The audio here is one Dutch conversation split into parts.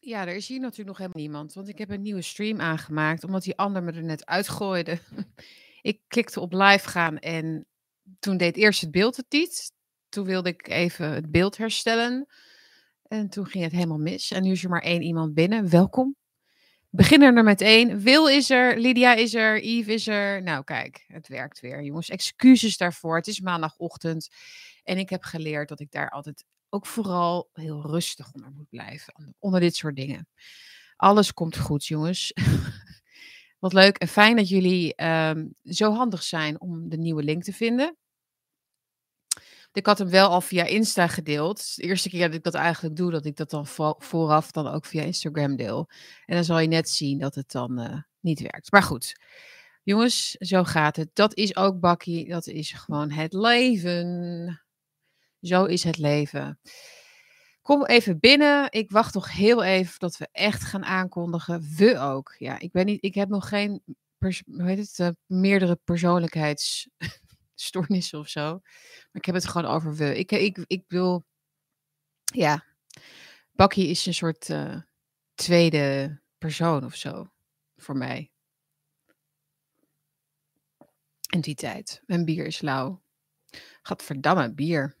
Ja, er is hier natuurlijk nog helemaal niemand, want ik heb een nieuwe stream aangemaakt, omdat die ander me er net uitgooide. Ik klikte op live gaan en toen deed eerst het beeld het niet. Toen wilde ik even het beeld herstellen en toen ging het helemaal mis. En nu is er maar één iemand binnen. Welkom. Beginnen er met één. Wil is er, Lydia is er, Yves is er. Nou kijk, het werkt weer jongens. Excuses daarvoor. Het is maandagochtend en ik heb geleerd dat ik daar altijd ook vooral heel rustig onder moet blijven. Onder dit soort dingen. Alles komt goed, jongens. Wat leuk en fijn dat jullie ehm, zo handig zijn om de nieuwe link te vinden. Ik had hem wel al via Insta gedeeld. De eerste keer dat ik dat eigenlijk doe, dat ik dat dan vooraf dan ook via Instagram deel. En dan zal je net zien dat het dan uh, niet werkt. Maar goed, jongens, zo gaat het. Dat is ook bakkie. Dat is gewoon het leven. Zo is het leven. Kom even binnen. Ik wacht nog heel even dat we echt gaan aankondigen. We ook. Ja, ik ben niet. Ik heb nog geen. Hoe heet het? Uh, meerdere persoonlijkheidsstoornissen of zo. Maar ik heb het gewoon over we. Ik, ik, ik wil. Ja. Bakkie is een soort uh, tweede persoon of zo. Voor mij. Entiteit. En bier is lauw. Gadverdamme, bier.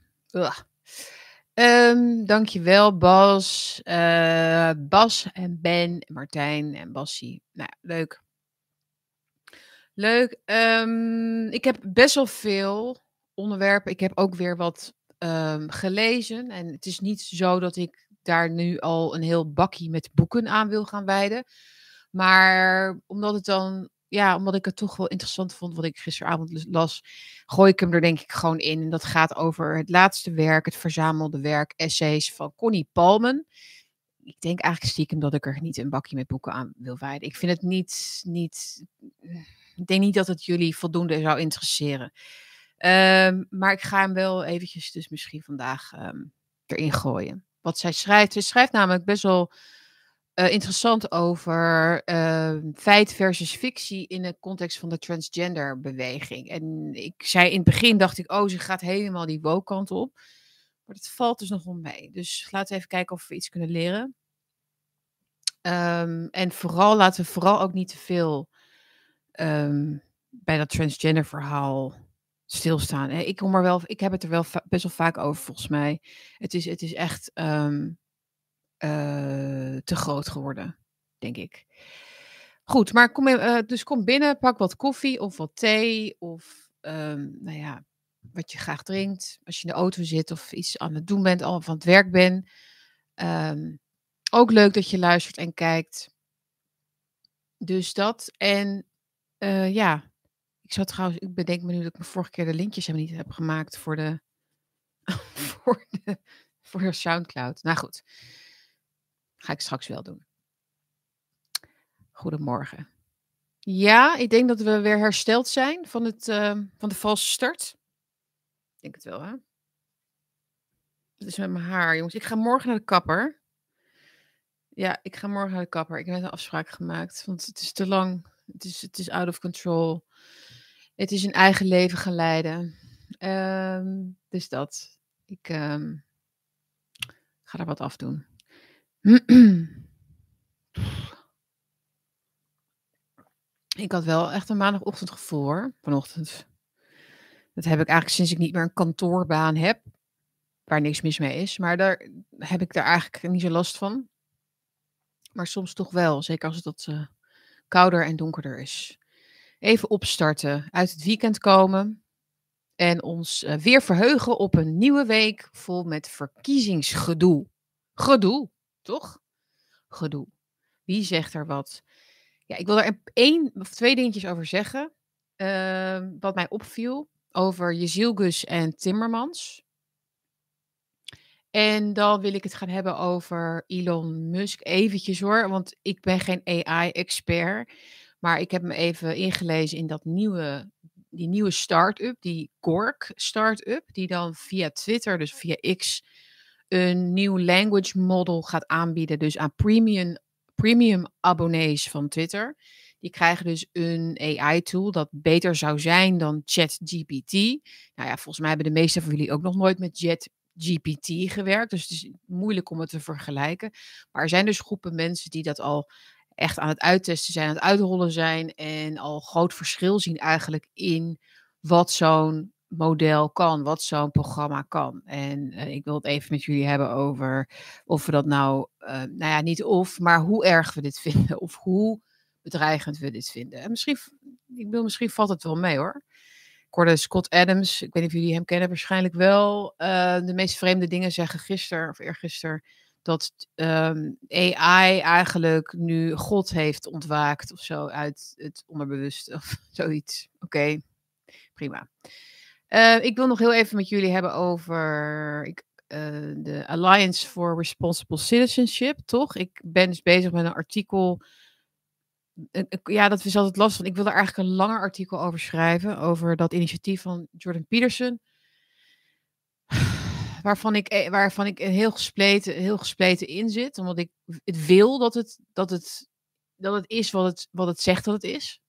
Um, dankjewel Bas, uh, Bas en Ben, Martijn en Bassie. Nou, leuk. Leuk. Um, ik heb best wel veel onderwerpen. Ik heb ook weer wat um, gelezen. En het is niet zo dat ik daar nu al een heel bakkie met boeken aan wil gaan wijden. Maar omdat het dan ja, omdat ik het toch wel interessant vond wat ik gisteravond las, gooi ik hem er denk ik gewoon in. En dat gaat over het laatste werk, het verzamelde werk, essays van Connie Palmen. Ik denk eigenlijk stiekem dat ik er niet een bakje met boeken aan wil wijden. Ik vind het niet, niet ik denk niet dat het jullie voldoende zou interesseren. Um, maar ik ga hem wel eventjes dus misschien vandaag um, erin gooien. Wat zij schrijft. Ze schrijft namelijk best wel uh, interessant over uh, feit versus fictie in de context van de transgender beweging. En ik zei in het begin, dacht ik, oh, ze gaat helemaal die woke-kant op. Maar dat valt dus nog wel mee. Dus laten we even kijken of we iets kunnen leren. Um, en vooral laten we vooral ook niet te veel um, bij dat transgender verhaal stilstaan. Ik, kom er wel, ik heb het er wel best wel vaak over, volgens mij. Het is, het is echt uh, te groot geworden, denk ik. Goed, maar kom, uh, dus kom binnen, pak wat koffie of wat thee of um, nou ja, wat je graag drinkt. Als je in de auto zit of iets aan het doen bent, al van het werk bent. Um, ook leuk dat je luistert en kijkt. Dus dat. En uh, ja, ik zou trouwens, ik bedenk me nu dat ik me vorige keer de linkjes helemaal niet heb gemaakt voor de, voor de, voor de Soundcloud. Nou goed. Ga ik straks wel doen. Goedemorgen. Ja, ik denk dat we weer hersteld zijn van, het, uh, van de valse start. Ik denk het wel, hè? Het is met mijn haar, jongens. Ik ga morgen naar de kapper. Ja, ik ga morgen naar de kapper. Ik heb net een afspraak gemaakt, want het is te lang. Het is, het is out of control. Het is een eigen leven gaan leiden. Um, dus dat. Ik um, ga er wat afdoen. ik had wel echt een maandagochtend gevoel hoor, vanochtend. Dat heb ik eigenlijk sinds ik niet meer een kantoorbaan heb, waar niks mis mee is. Maar daar heb ik daar eigenlijk niet zo last van. Maar soms toch wel, zeker als het uh, kouder en donkerder is. Even opstarten, uit het weekend komen en ons uh, weer verheugen op een nieuwe week vol met verkiezingsgedoe. Gedoe toch? Gedoe. Wie zegt er wat? Ja, ik wil er één of twee dingetjes over zeggen. Uh, wat mij opviel over Jezielgus en Timmermans. En dan wil ik het gaan hebben over Elon Musk. Eventjes hoor, want ik ben geen AI-expert. Maar ik heb me even ingelezen in dat nieuwe, die nieuwe start-up, die Gork start-up. Die dan via Twitter, dus via X, een nieuw language model gaat aanbieden. Dus aan premium, premium abonnees van Twitter. Die krijgen dus een AI-tool dat beter zou zijn dan ChatGPT. Nou ja, volgens mij hebben de meeste van jullie ook nog nooit met GPT gewerkt. Dus het is moeilijk om het te vergelijken. Maar er zijn dus groepen mensen die dat al echt aan het uittesten zijn, aan het uitrollen zijn. En al groot verschil zien eigenlijk in wat zo'n model kan, wat zo'n programma kan. En uh, ik wil het even met jullie hebben over of we dat nou, uh, nou ja, niet of, maar hoe erg we dit vinden. Of hoe bedreigend we dit vinden. En misschien, ik wil, misschien valt het wel mee hoor. Ik hoorde Scott Adams, ik weet niet of jullie hem kennen, waarschijnlijk wel. Uh, de meest vreemde dingen zeggen gisteren of eergisteren. Dat ehm, AI eigenlijk nu God heeft ontwaakt of zo uit het onderbewuste of zoiets. Oké, prima. Uh, ik wil nog heel even met jullie hebben over ik, uh, de Alliance for Responsible Citizenship, toch? Ik ben dus bezig met een artikel ja, dat is altijd lastig. Ik wil er eigenlijk een langer artikel over schrijven. Over dat initiatief van Jordan Peterson. Waarvan ik, eh, waarvan ik heel, gespleten, heel gespleten in zit. Omdat ik het wil dat het, dat het, dat het is wat het, wat het zegt dat het is.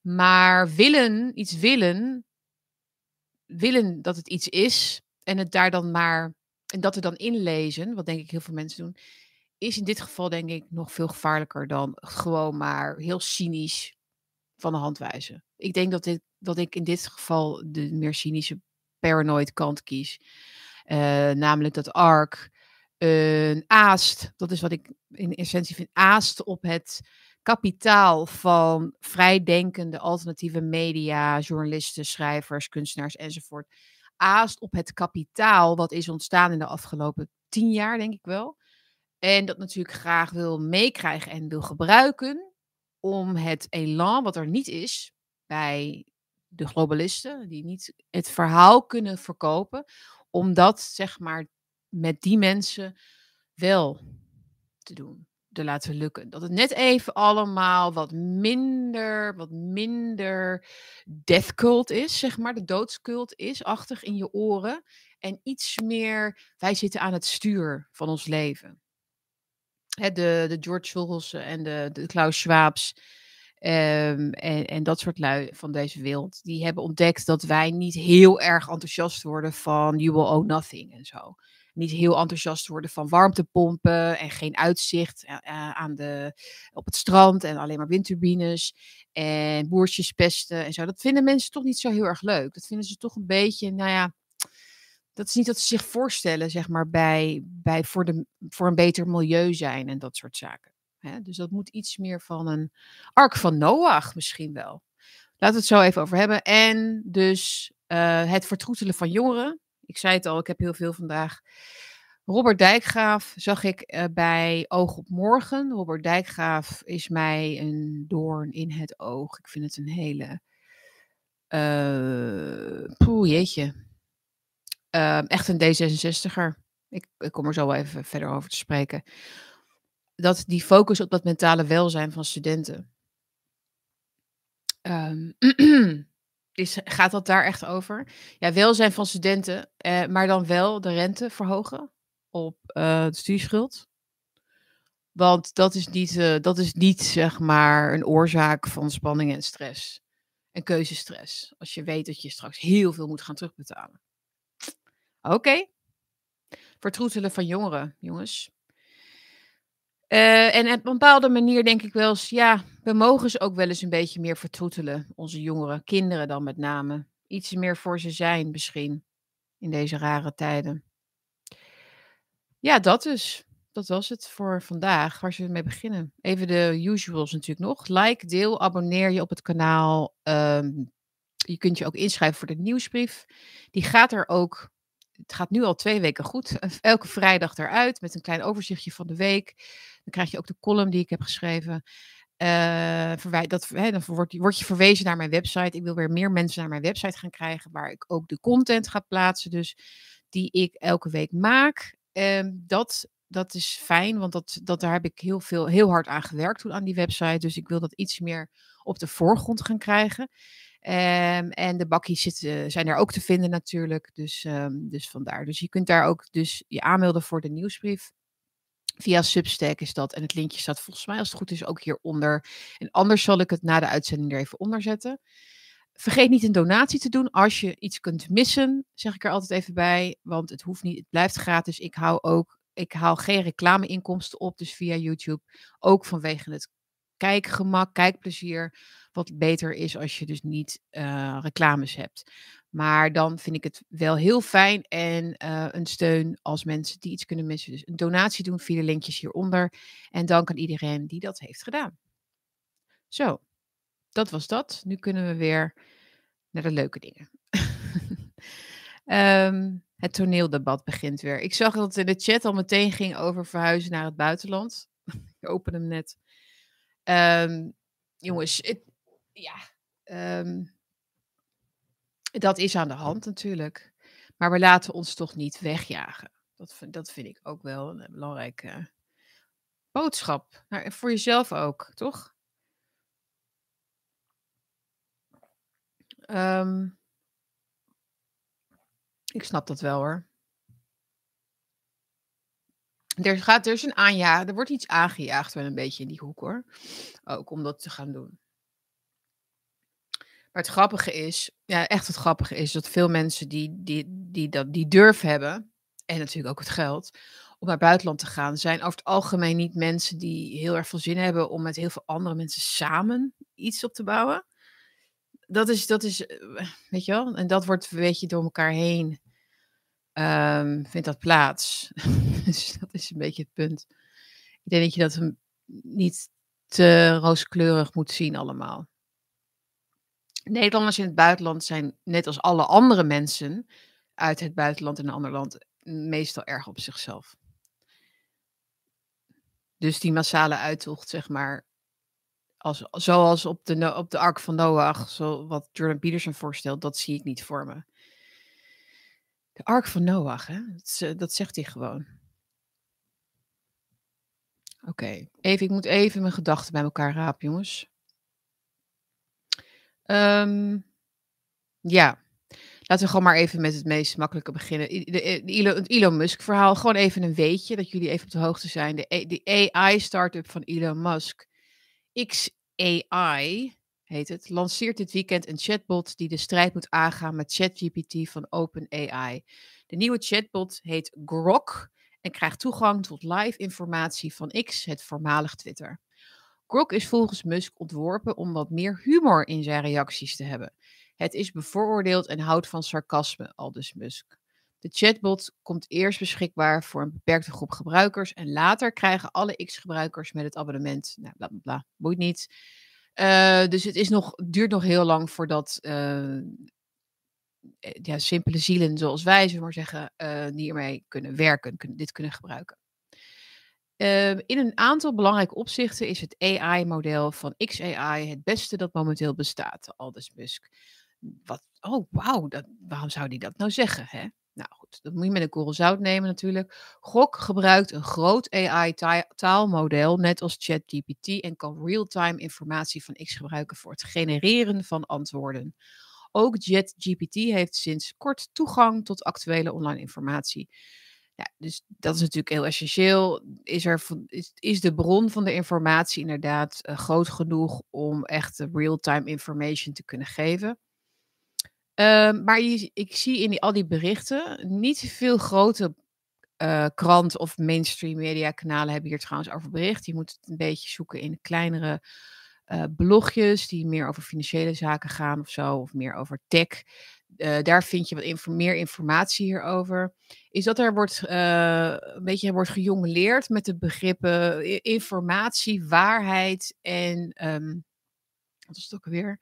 Maar willen, iets willen. Willen dat het iets is. En het daar dan maar. En dat er dan inlezen. Wat denk ik heel veel mensen doen is in dit geval denk ik nog veel gevaarlijker dan gewoon maar heel cynisch van de hand wijzen. Ik denk dat, dit, dat ik in dit geval de meer cynische paranoid kant kies. Uh, namelijk dat ARK een aast, dat is wat ik in essentie vind, aast op het kapitaal van vrijdenkende alternatieve media, journalisten, schrijvers, kunstenaars enzovoort. Aast op het kapitaal wat is ontstaan in de afgelopen tien jaar, denk ik wel. En dat natuurlijk graag wil meekrijgen en wil gebruiken om het elan wat er niet is bij de globalisten, die niet het verhaal kunnen verkopen, om dat zeg maar met die mensen wel te doen, te laten lukken. Dat het net even allemaal wat minder, wat minder death cult is, zeg maar, de doodskult is, achtig in je oren. En iets meer, wij zitten aan het stuur van ons leven de, de George Soros en de, de Klaus Schwabs. Um, en, en dat soort lui van deze wereld, die hebben ontdekt dat wij niet heel erg enthousiast worden van you will owe nothing en zo. Niet heel enthousiast worden van warmtepompen en geen uitzicht uh, aan de, op het strand en alleen maar windturbines en boertjes pesten en zo. Dat vinden mensen toch niet zo heel erg leuk. Dat vinden ze toch een beetje, nou ja, dat is niet dat ze zich voorstellen, zeg maar, bij, bij voor, de, voor een beter milieu zijn en dat soort zaken. Dus dat moet iets meer van een ark van Noach misschien wel. Laten we het zo even over hebben. En dus uh, het vertroetelen van jongeren. Ik zei het al, ik heb heel veel vandaag. Robert Dijkgraaf zag ik uh, bij Oog op Morgen. Robert Dijkgraaf is mij een doorn in het oog. Ik vind het een hele. Uh, jeetje uh, echt een D66er. Ik, ik, kom er zo wel even verder over te spreken. Dat die focus op dat mentale welzijn van studenten. Um, is, gaat dat daar echt over? Ja, welzijn van studenten, eh, maar dan wel de rente verhogen op uh, de studieschuld. Want dat is, niet, uh, dat is niet, zeg maar, een oorzaak van spanning en stress. En keuzestress. Als je weet dat je straks heel veel moet gaan terugbetalen. Oké. Okay. Vertroetelen van jongeren, jongens. Uh, en op een bepaalde manier denk ik wel eens, ja, we mogen ze ook wel eens een beetje meer vertroetelen. Onze jongeren, kinderen dan met name. Iets meer voor ze zijn misschien, in deze rare tijden. Ja, dat dus. Dat was het voor vandaag. Waar zullen we mee beginnen? Even de usuals natuurlijk nog. Like, deel, abonneer je op het kanaal. Um, je kunt je ook inschrijven voor de nieuwsbrief. Die gaat er ook het gaat nu al twee weken goed. Elke vrijdag eruit met een klein overzichtje van de week. Dan krijg je ook de column die ik heb geschreven. Uh, dat, hè, dan word je verwezen naar mijn website. Ik wil weer meer mensen naar mijn website gaan krijgen, waar ik ook de content ga plaatsen, dus die ik elke week maak. Uh, dat, dat is fijn, want dat, dat, daar heb ik heel, veel, heel hard aan gewerkt toen aan die website. Dus ik wil dat iets meer op de voorgrond gaan krijgen. Um, en de bakjes zitten, zijn er ook te vinden natuurlijk. Dus, um, dus vandaar. Dus je kunt daar ook dus je aanmelden voor de nieuwsbrief. Via Substack is dat. En het linkje staat volgens mij, als het goed is, ook hieronder. En anders zal ik het na de uitzending er even onder zetten. vergeet niet een donatie te doen als je iets kunt missen, zeg ik er altijd even bij, want het hoeft niet, het blijft gratis. Ik hou ook, ik haal geen reclameinkomsten op, dus via YouTube, ook vanwege het kijkgemak, kijkplezier, wat beter is als je dus niet uh, reclames hebt. Maar dan vind ik het wel heel fijn en uh, een steun als mensen die iets kunnen missen. Dus een donatie doen via de linkjes hieronder. En dank aan iedereen die dat heeft gedaan. Zo, dat was dat. Nu kunnen we weer naar de leuke dingen. um, het toneeldebat begint weer. Ik zag dat het in de chat al meteen ging over verhuizen naar het buitenland. Ik open hem net. Um, jongens, ja, um, dat is aan de hand natuurlijk. Maar we laten ons toch niet wegjagen. Dat, dat vind ik ook wel een belangrijke boodschap. Nou, voor jezelf ook, toch? Um, ik snap dat wel hoor. Er, gaat, er is een aanjagen, er wordt iets aangejaagd wel een beetje in die hoek hoor. Ook om dat te gaan doen. Maar het grappige is, ja, echt het grappige is dat veel mensen die, die, die, dat, die durf hebben, en natuurlijk ook het geld, om naar buitenland te gaan, zijn over het algemeen niet mensen die heel erg veel zin hebben om met heel veel andere mensen samen iets op te bouwen. Dat is, dat is eh, weet je wel, en dat wordt een beetje door elkaar heen, um, vindt dat plaats. dus dat is een beetje het punt. Ik denk dat je dat niet te rooskleurig moet zien allemaal. Nederlanders in het buitenland zijn net als alle andere mensen uit het buitenland in een ander land meestal erg op zichzelf. Dus die massale uittocht, zeg maar, als, zoals op de, op de Ark van Noach, zo wat Jordan Peterson voorstelt, dat zie ik niet voor me. De Ark van Noach, hè? Dat, zegt hij gewoon. Oké, even, ik moet even mijn gedachten bij elkaar rapen, jongens. Um, ja, laten we gewoon maar even met het meest makkelijke beginnen. De, het Elon Musk verhaal, gewoon even een weetje, dat jullie even op de hoogte zijn. De, de AI-startup van Elon Musk, XAI heet het, lanceert dit weekend een chatbot die de strijd moet aangaan met ChatGPT van OpenAI. De nieuwe chatbot heet Grok en krijgt toegang tot live informatie van X, het voormalig Twitter. Grok is volgens Musk ontworpen om wat meer humor in zijn reacties te hebben. Het is bevooroordeeld en houdt van sarcasme, aldus Musk. De chatbot komt eerst beschikbaar voor een beperkte groep gebruikers en later krijgen alle X-gebruikers met het abonnement, nou, bla bla bla, niet. Uh, dus het is nog, duurt nog heel lang voordat uh, ja, simpele zielen zoals wij, zullen maar zeggen, uh, hiermee kunnen werken, dit kunnen gebruiken. Ehm, in een aantal belangrijke opzichten is het AI-model van XAI het beste dat momenteel bestaat, aldus Musk. Wat, oh, wauw, waarom zou die dat nou zeggen? Hè? Nou goed, dat moet je met een korrel zout nemen natuurlijk. Gok gebruikt een groot AI-taalmodel, net als ChatGPT, en kan real-time informatie van X gebruiken voor het genereren van antwoorden. Ook ChatGPT heeft sinds kort toegang tot actuele online informatie. Ja, dus dat is natuurlijk heel essentieel. Is, er, is, is de bron van de informatie inderdaad uh, groot genoeg om echt real-time information te kunnen geven? Uh, maar ik zie in al die berichten niet veel grote uh, kranten of mainstream media kanalen hebben hier trouwens over bericht. Je moet het een beetje zoeken in kleinere blogjes die meer over financiële zaken gaan of zo, of meer over tech. Uh, daar vind je wat meer informatie hierover. Is dat er wordt, uh, een beetje wordt gejongeleerd met de begrippen informatie, waarheid en. Um, wat is het ook alweer?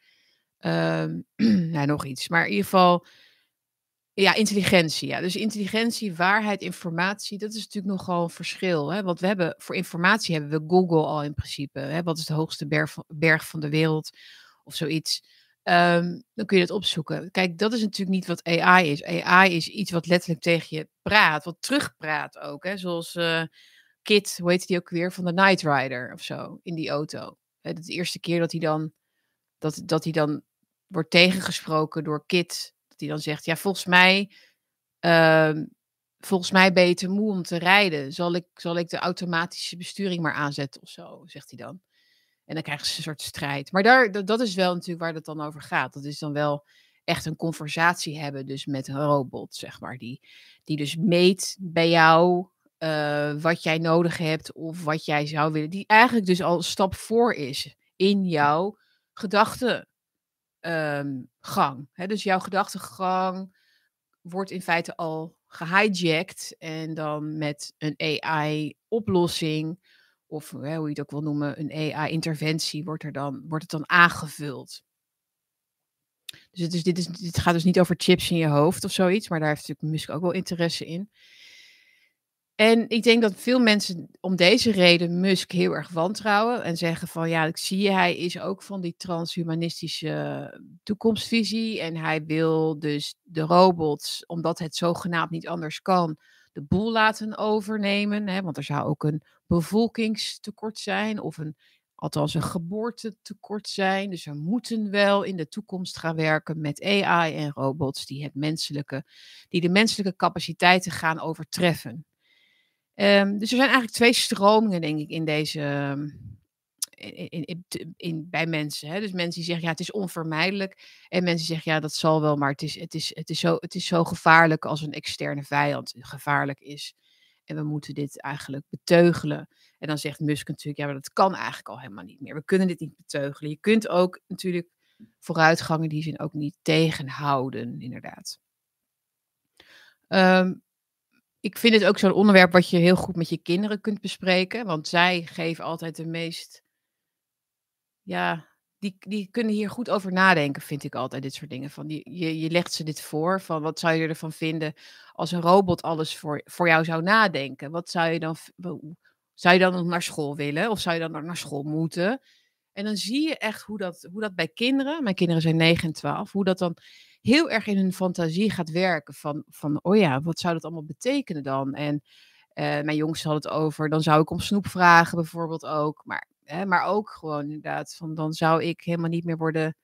Um, nou, nog iets. Maar in ieder geval. Ja, intelligentie. Ja. Dus intelligentie, waarheid, informatie, dat is natuurlijk nogal een verschil. Hè? Want we hebben voor informatie hebben we Google al in principe. Hè? Wat is de hoogste berg van de wereld? Of zoiets. Um, dan kun je het opzoeken. Kijk, dat is natuurlijk niet wat AI is. AI is iets wat letterlijk tegen je praat, wat terugpraat ook. Hè? Zoals uh, Kit, hoe heet die ook weer, van de Night Rider of zo, in die auto. Hè, dat de eerste keer dat hij dan, dat, dat hij dan wordt tegengesproken door Kit, dat hij dan zegt, ja, volgens mij, uh, volgens mij ben je te moe om te rijden. Zal ik, zal ik de automatische besturing maar aanzetten of zo, zegt hij dan. En dan krijgen ze een soort strijd. Maar daar, dat, is wel natuurlijk waar het dan over gaat. Dat is dan wel echt een conversatie hebben, dus met een robot, zeg maar. Die, die dus meet bij jou eh, wat jij nodig hebt of wat jij zou willen. Die eigenlijk dus al een stap voor is in jouw gedachtegang. Um, dus jouw gedachtegang wordt in feite al gehijacked en dan met een AI-oplossing of hoe je het ook wil noemen, een AI-interventie wordt, er dan, wordt het dan aangevuld. Dus, het is, dit, is, dit gaat dus niet over chips in je hoofd of zoiets, maar daar heeft natuurlijk Musk ook wel interesse in. En ik denk dat veel mensen om deze reden Musk heel erg wantrouwen en zeggen van ja, ik zie hij is ook van die transhumanistische toekomstvisie en hij wil dus de robots, omdat het zogenaamd niet anders kan, de boel laten overnemen. Hè, want er zou ook een bevolkingstekort zijn of een, althans een geboortetekort zijn. Dus we moeten wel in de toekomst gaan werken met AI en robots die, het menselijke, die de menselijke capaciteiten gaan overtreffen. Um, dus er zijn eigenlijk twee stromingen, denk ik, in deze. Ehm, in, bij mensen. Hè? Dus mensen die zeggen, ja, het is onvermijdelijk. En mensen zeggen, ja, dat zal wel, maar het is, het, is, het, is zo, het is zo gevaarlijk als een externe vijand gevaarlijk is. En we moeten dit eigenlijk beteugelen. En dan zegt Musk natuurlijk, ja, maar dat kan eigenlijk al helemaal niet meer. We kunnen dit niet beteugelen. Je kunt ook natuurlijk vooruitgang in die zin ook niet tegenhouden, inderdaad. Um, ik vind het ook zo'n onderwerp wat je heel goed met je kinderen kunt bespreken. Want zij geven altijd de meest. Ja, die, die kunnen hier goed over nadenken, vind ik altijd, dit soort dingen. Van die, je, je legt ze dit voor, van wat zou je ervan vinden als een robot alles voor, voor jou zou nadenken? Wat zou je dan, zou je dan nog naar school willen? Of zou je dan nog naar school moeten? En dan zie je echt hoe dat, hoe dat bij kinderen, mijn kinderen zijn 9 en 12, hoe dat dan heel erg in hun fantasie gaat werken. Van, van oh ja, wat zou dat allemaal betekenen dan? En uh, mijn jongste had het over, dan zou ik om snoep vragen bijvoorbeeld ook. Maar, maar ook gewoon inderdaad, van dan zou ik helemaal niet meer worden...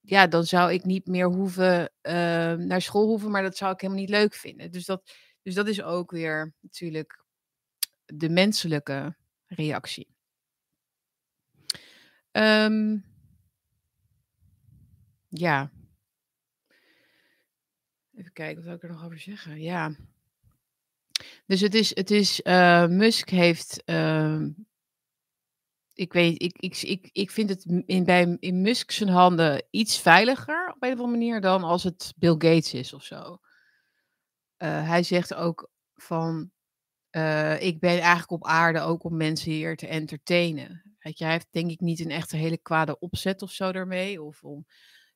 Ja, dan zou ik niet meer hoeven uh, naar school hoeven, maar dat zou ik helemaal niet leuk vinden. Dus dat, dus dat is ook weer natuurlijk de menselijke reactie. Um, ja. Even kijken, wat zou ik er nog over zeggen? Ja. Dus het is, het is uh, Musk heeft, uh, ik weet, ik, ik, ik, ik vind het in, bij, in Musk zijn handen iets veiliger op een of andere manier dan als het Bill Gates is of zo. Uh, hij zegt ook van, uh, ik ben eigenlijk op aarde ook om mensen hier te entertainen. Hij heeft denk ik niet een echt hele kwade opzet of zo daarmee. Of om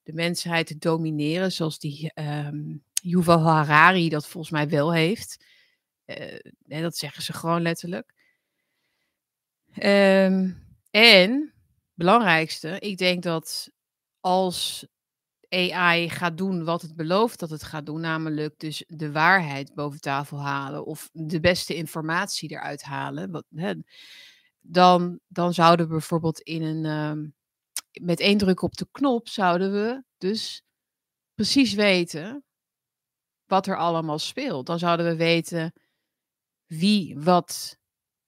de mensheid te domineren, zoals die um, Yuval Harari dat volgens mij wel heeft. Uh, dat zeggen ze gewoon letterlijk. Um, en, belangrijkste, ik denk dat als AI gaat doen wat het belooft dat het gaat doen, namelijk dus de waarheid boven tafel halen of de beste informatie eruit halen, wat, hè, dan, dan zouden we bijvoorbeeld in een, um, met één druk op de knop, zouden we dus precies weten wat er allemaal speelt. Dan zouden we weten wie wat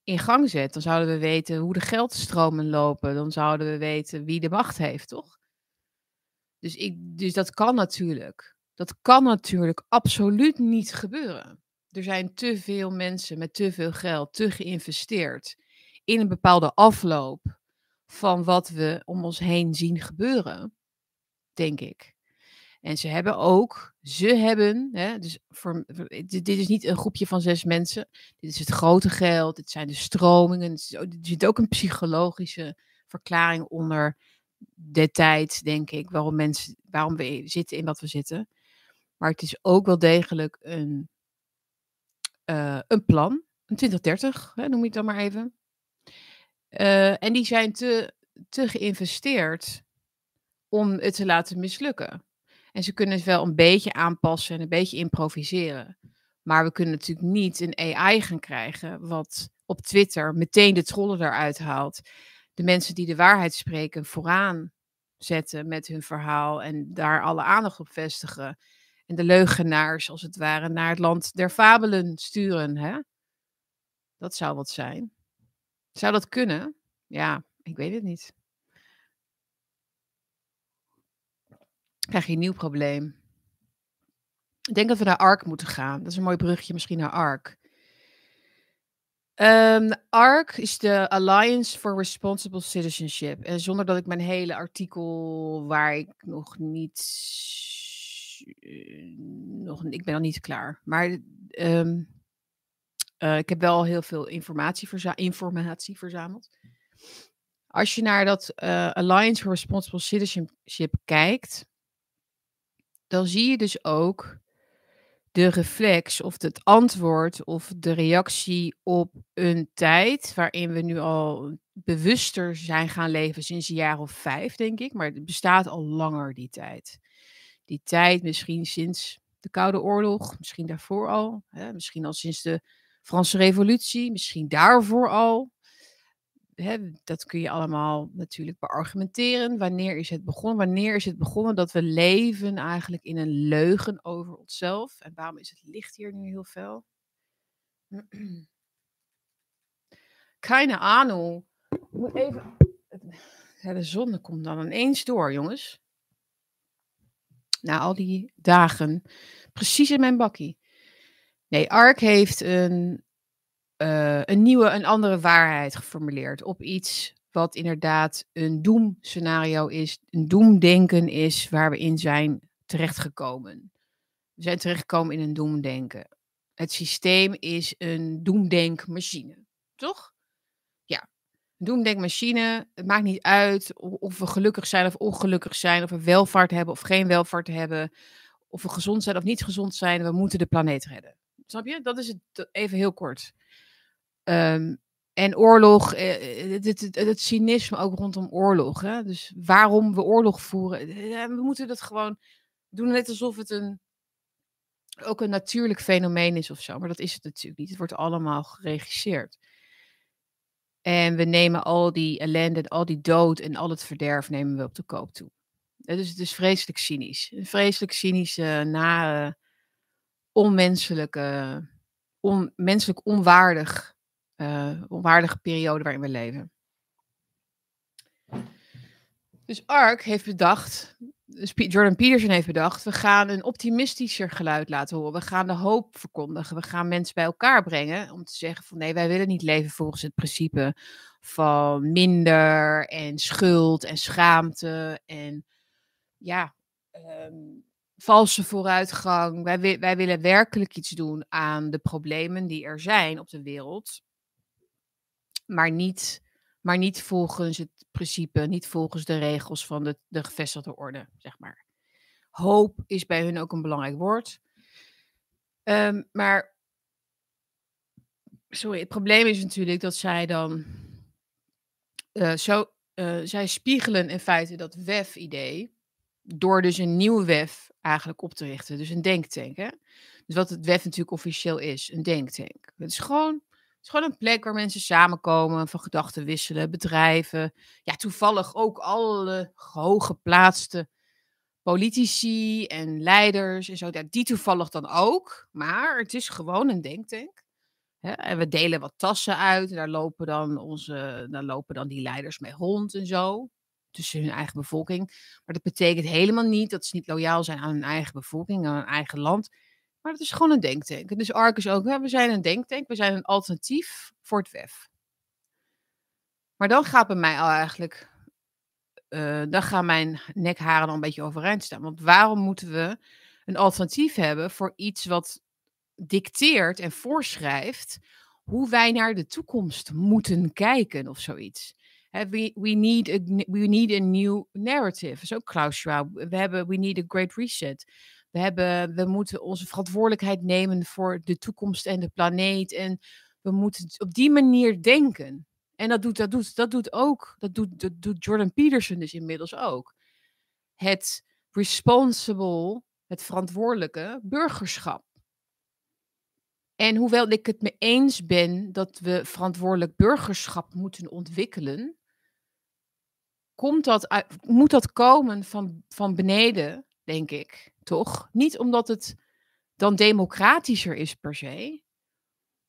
in gang zet. Dan zouden we weten hoe de geldstromen lopen. Dan zouden we weten wie de macht heeft, toch? Dus, ik, dus dat kan natuurlijk. Dat kan natuurlijk absoluut niet gebeuren. Er zijn te veel mensen met te veel geld, te geïnvesteerd in een bepaalde afloop van wat we om ons heen zien gebeuren, denk ik. En ze hebben ook, ze hebben, hè, dus voor, dit, is niet een groepje van zes mensen, dit is het grote geld, dit zijn de stromingen, er zit ook een psychologische verklaring onder de tijd, denk ik, waarom mensen, waarom we zitten in wat we zitten. Maar het is ook wel degelijk een, uh, een plan, een 2030, hè, noem je het dan maar even. Uh, en die zijn te, te geïnvesteerd om het te laten mislukken. En ze kunnen het wel een beetje aanpassen en een beetje improviseren. Maar we kunnen natuurlijk niet een AI gaan krijgen wat op Twitter meteen de trollen eruit haalt. De mensen die de waarheid spreken vooraan zetten met hun verhaal en daar alle aandacht op vestigen. En de leugenaars, als het ware, naar het land der fabelen sturen. Hè? Dat zou wat zijn. Zou dat kunnen? Ja, Ik weet het niet. Krijg je een nieuw probleem. Ik denk dat we naar ARC moeten gaan. Dat is een mooi brugje misschien naar ARC. Um, ARC is de Alliance for Responsible Citizenship. En zonder dat ik mijn hele artikel, waar ik nog niet. Uh, nog, ik ben nog niet klaar. Maar um, uh, ik heb wel heel veel informatie, verza informatie verzameld. Als je naar dat uh, Alliance for Responsible Citizenship kijkt, dan zie je dus ook de reflex of het antwoord of de reactie op een tijd waarin we nu al bewuster zijn gaan leven sinds een jaar of vijf, denk ik. Maar het bestaat al langer, die tijd. Die tijd misschien sinds de Koude Oorlog, misschien daarvoor al, hè, misschien al sinds de Franse Revolutie, misschien daarvoor al dat kun je allemaal natuurlijk beargumenteren. Wanneer is het begonnen? Wanneer is het begonnen dat we leven eigenlijk in een leugen over onszelf? En waarom is het licht hier nu heel fel? Keine Ahnung. Moet even. De zon komt dan ineens door, jongens. Na al die dagen. Precies in mijn bakkie. Nee, Ark heeft een uh, een nieuwe, een andere waarheid geformuleerd op iets wat inderdaad een doemscenario is, een doemdenken is waar we in zijn terechtgekomen. We zijn terechtgekomen in een doemdenken. Het systeem is een doemdenkmachine, toch? Ja, doemdenkmachine. Het maakt niet uit of we gelukkig zijn of ongelukkig zijn, of we welvaart hebben of geen welvaart hebben, of we gezond zijn of niet gezond zijn. We moeten de planeet redden. Snap je? Dat is het even heel kort. Um, en oorlog, eh, het, het, het, het, cynisme ook rondom oorlog. Hè? Dus waarom we oorlog voeren. Eh, we moeten dat gewoon doen net alsof het een, ook een natuurlijk fenomeen is of zo. Maar dat is het natuurlijk niet. Het wordt allemaal geregisseerd. En we nemen al die ellende, al die dood en al het verderf nemen we op de koop toe. Dus het is vreselijk cynisch. Een vreselijk cynische, nare, onmenselijke, onmenselijk onwaardig uh, onwaardige periode waarin we leven. Dus ARK heeft bedacht, dus Jordan Peterson heeft bedacht, we gaan een optimistischer geluid laten horen. We gaan de hoop verkondigen. We gaan mensen bij elkaar brengen om te zeggen van nee, wij willen niet leven volgens het principe van minder en schuld en schaamte en ja, um, valse vooruitgang. Wij, wij willen werkelijk iets doen aan de problemen die er zijn op de wereld maar niet, maar niet volgens het principe, niet volgens de regels van de, de gevestigde orde, zeg maar. Hoop is bij hun ook een belangrijk woord. Um, maar, sorry, het probleem is natuurlijk dat zij dan uh, zo, uh, zij spiegelen in feite dat WEF-idee door dus een nieuwe WEF eigenlijk op te richten. Dus een denktank. Hè? Dus wat het WEF natuurlijk officieel is, een denktank. Het is gewoon is gewoon een plek waar mensen samenkomen, van gedachten wisselen, bedrijven. Ja, toevallig ook alle hooggeplaatste politici en leiders en zo. Die toevallig dan ook. Maar het is gewoon een denktank. En we delen wat tassen uit. En daar lopen dan, onze, daar lopen dan die leiders mee rond en zo. Tussen hun eigen bevolking. Maar dat betekent helemaal niet dat ze niet loyaal zijn aan hun eigen bevolking, aan hun eigen land. Maar het is gewoon een denktank. Dus ARC is ook, we zijn een denktank, we zijn een alternatief voor het WEF. Maar dan gaat bij mij al eigenlijk, uh, dan gaan mijn nekharen al een beetje overeind staan. Want waarom moeten we een alternatief hebben voor iets wat dicteert en voorschrijft hoe wij naar de toekomst moeten kijken of zoiets? we, we, need a, we need a new narrative. Zo Klaus Schwab. We hebben we need a great reset. We, hebben, we moeten onze verantwoordelijkheid nemen voor de toekomst en de planeet. En we moeten op die manier denken. En dat doet, dat doet, dat doet ook, dat doet, dat doet Jordan Peterson dus inmiddels ook. Het responsible, het verantwoordelijke burgerschap. En hoewel ik het me eens ben dat we verantwoordelijk burgerschap moeten ontwikkelen, komt dat moet dat komen van, van beneden, denk ik toch? Niet omdat het dan democratischer is per se,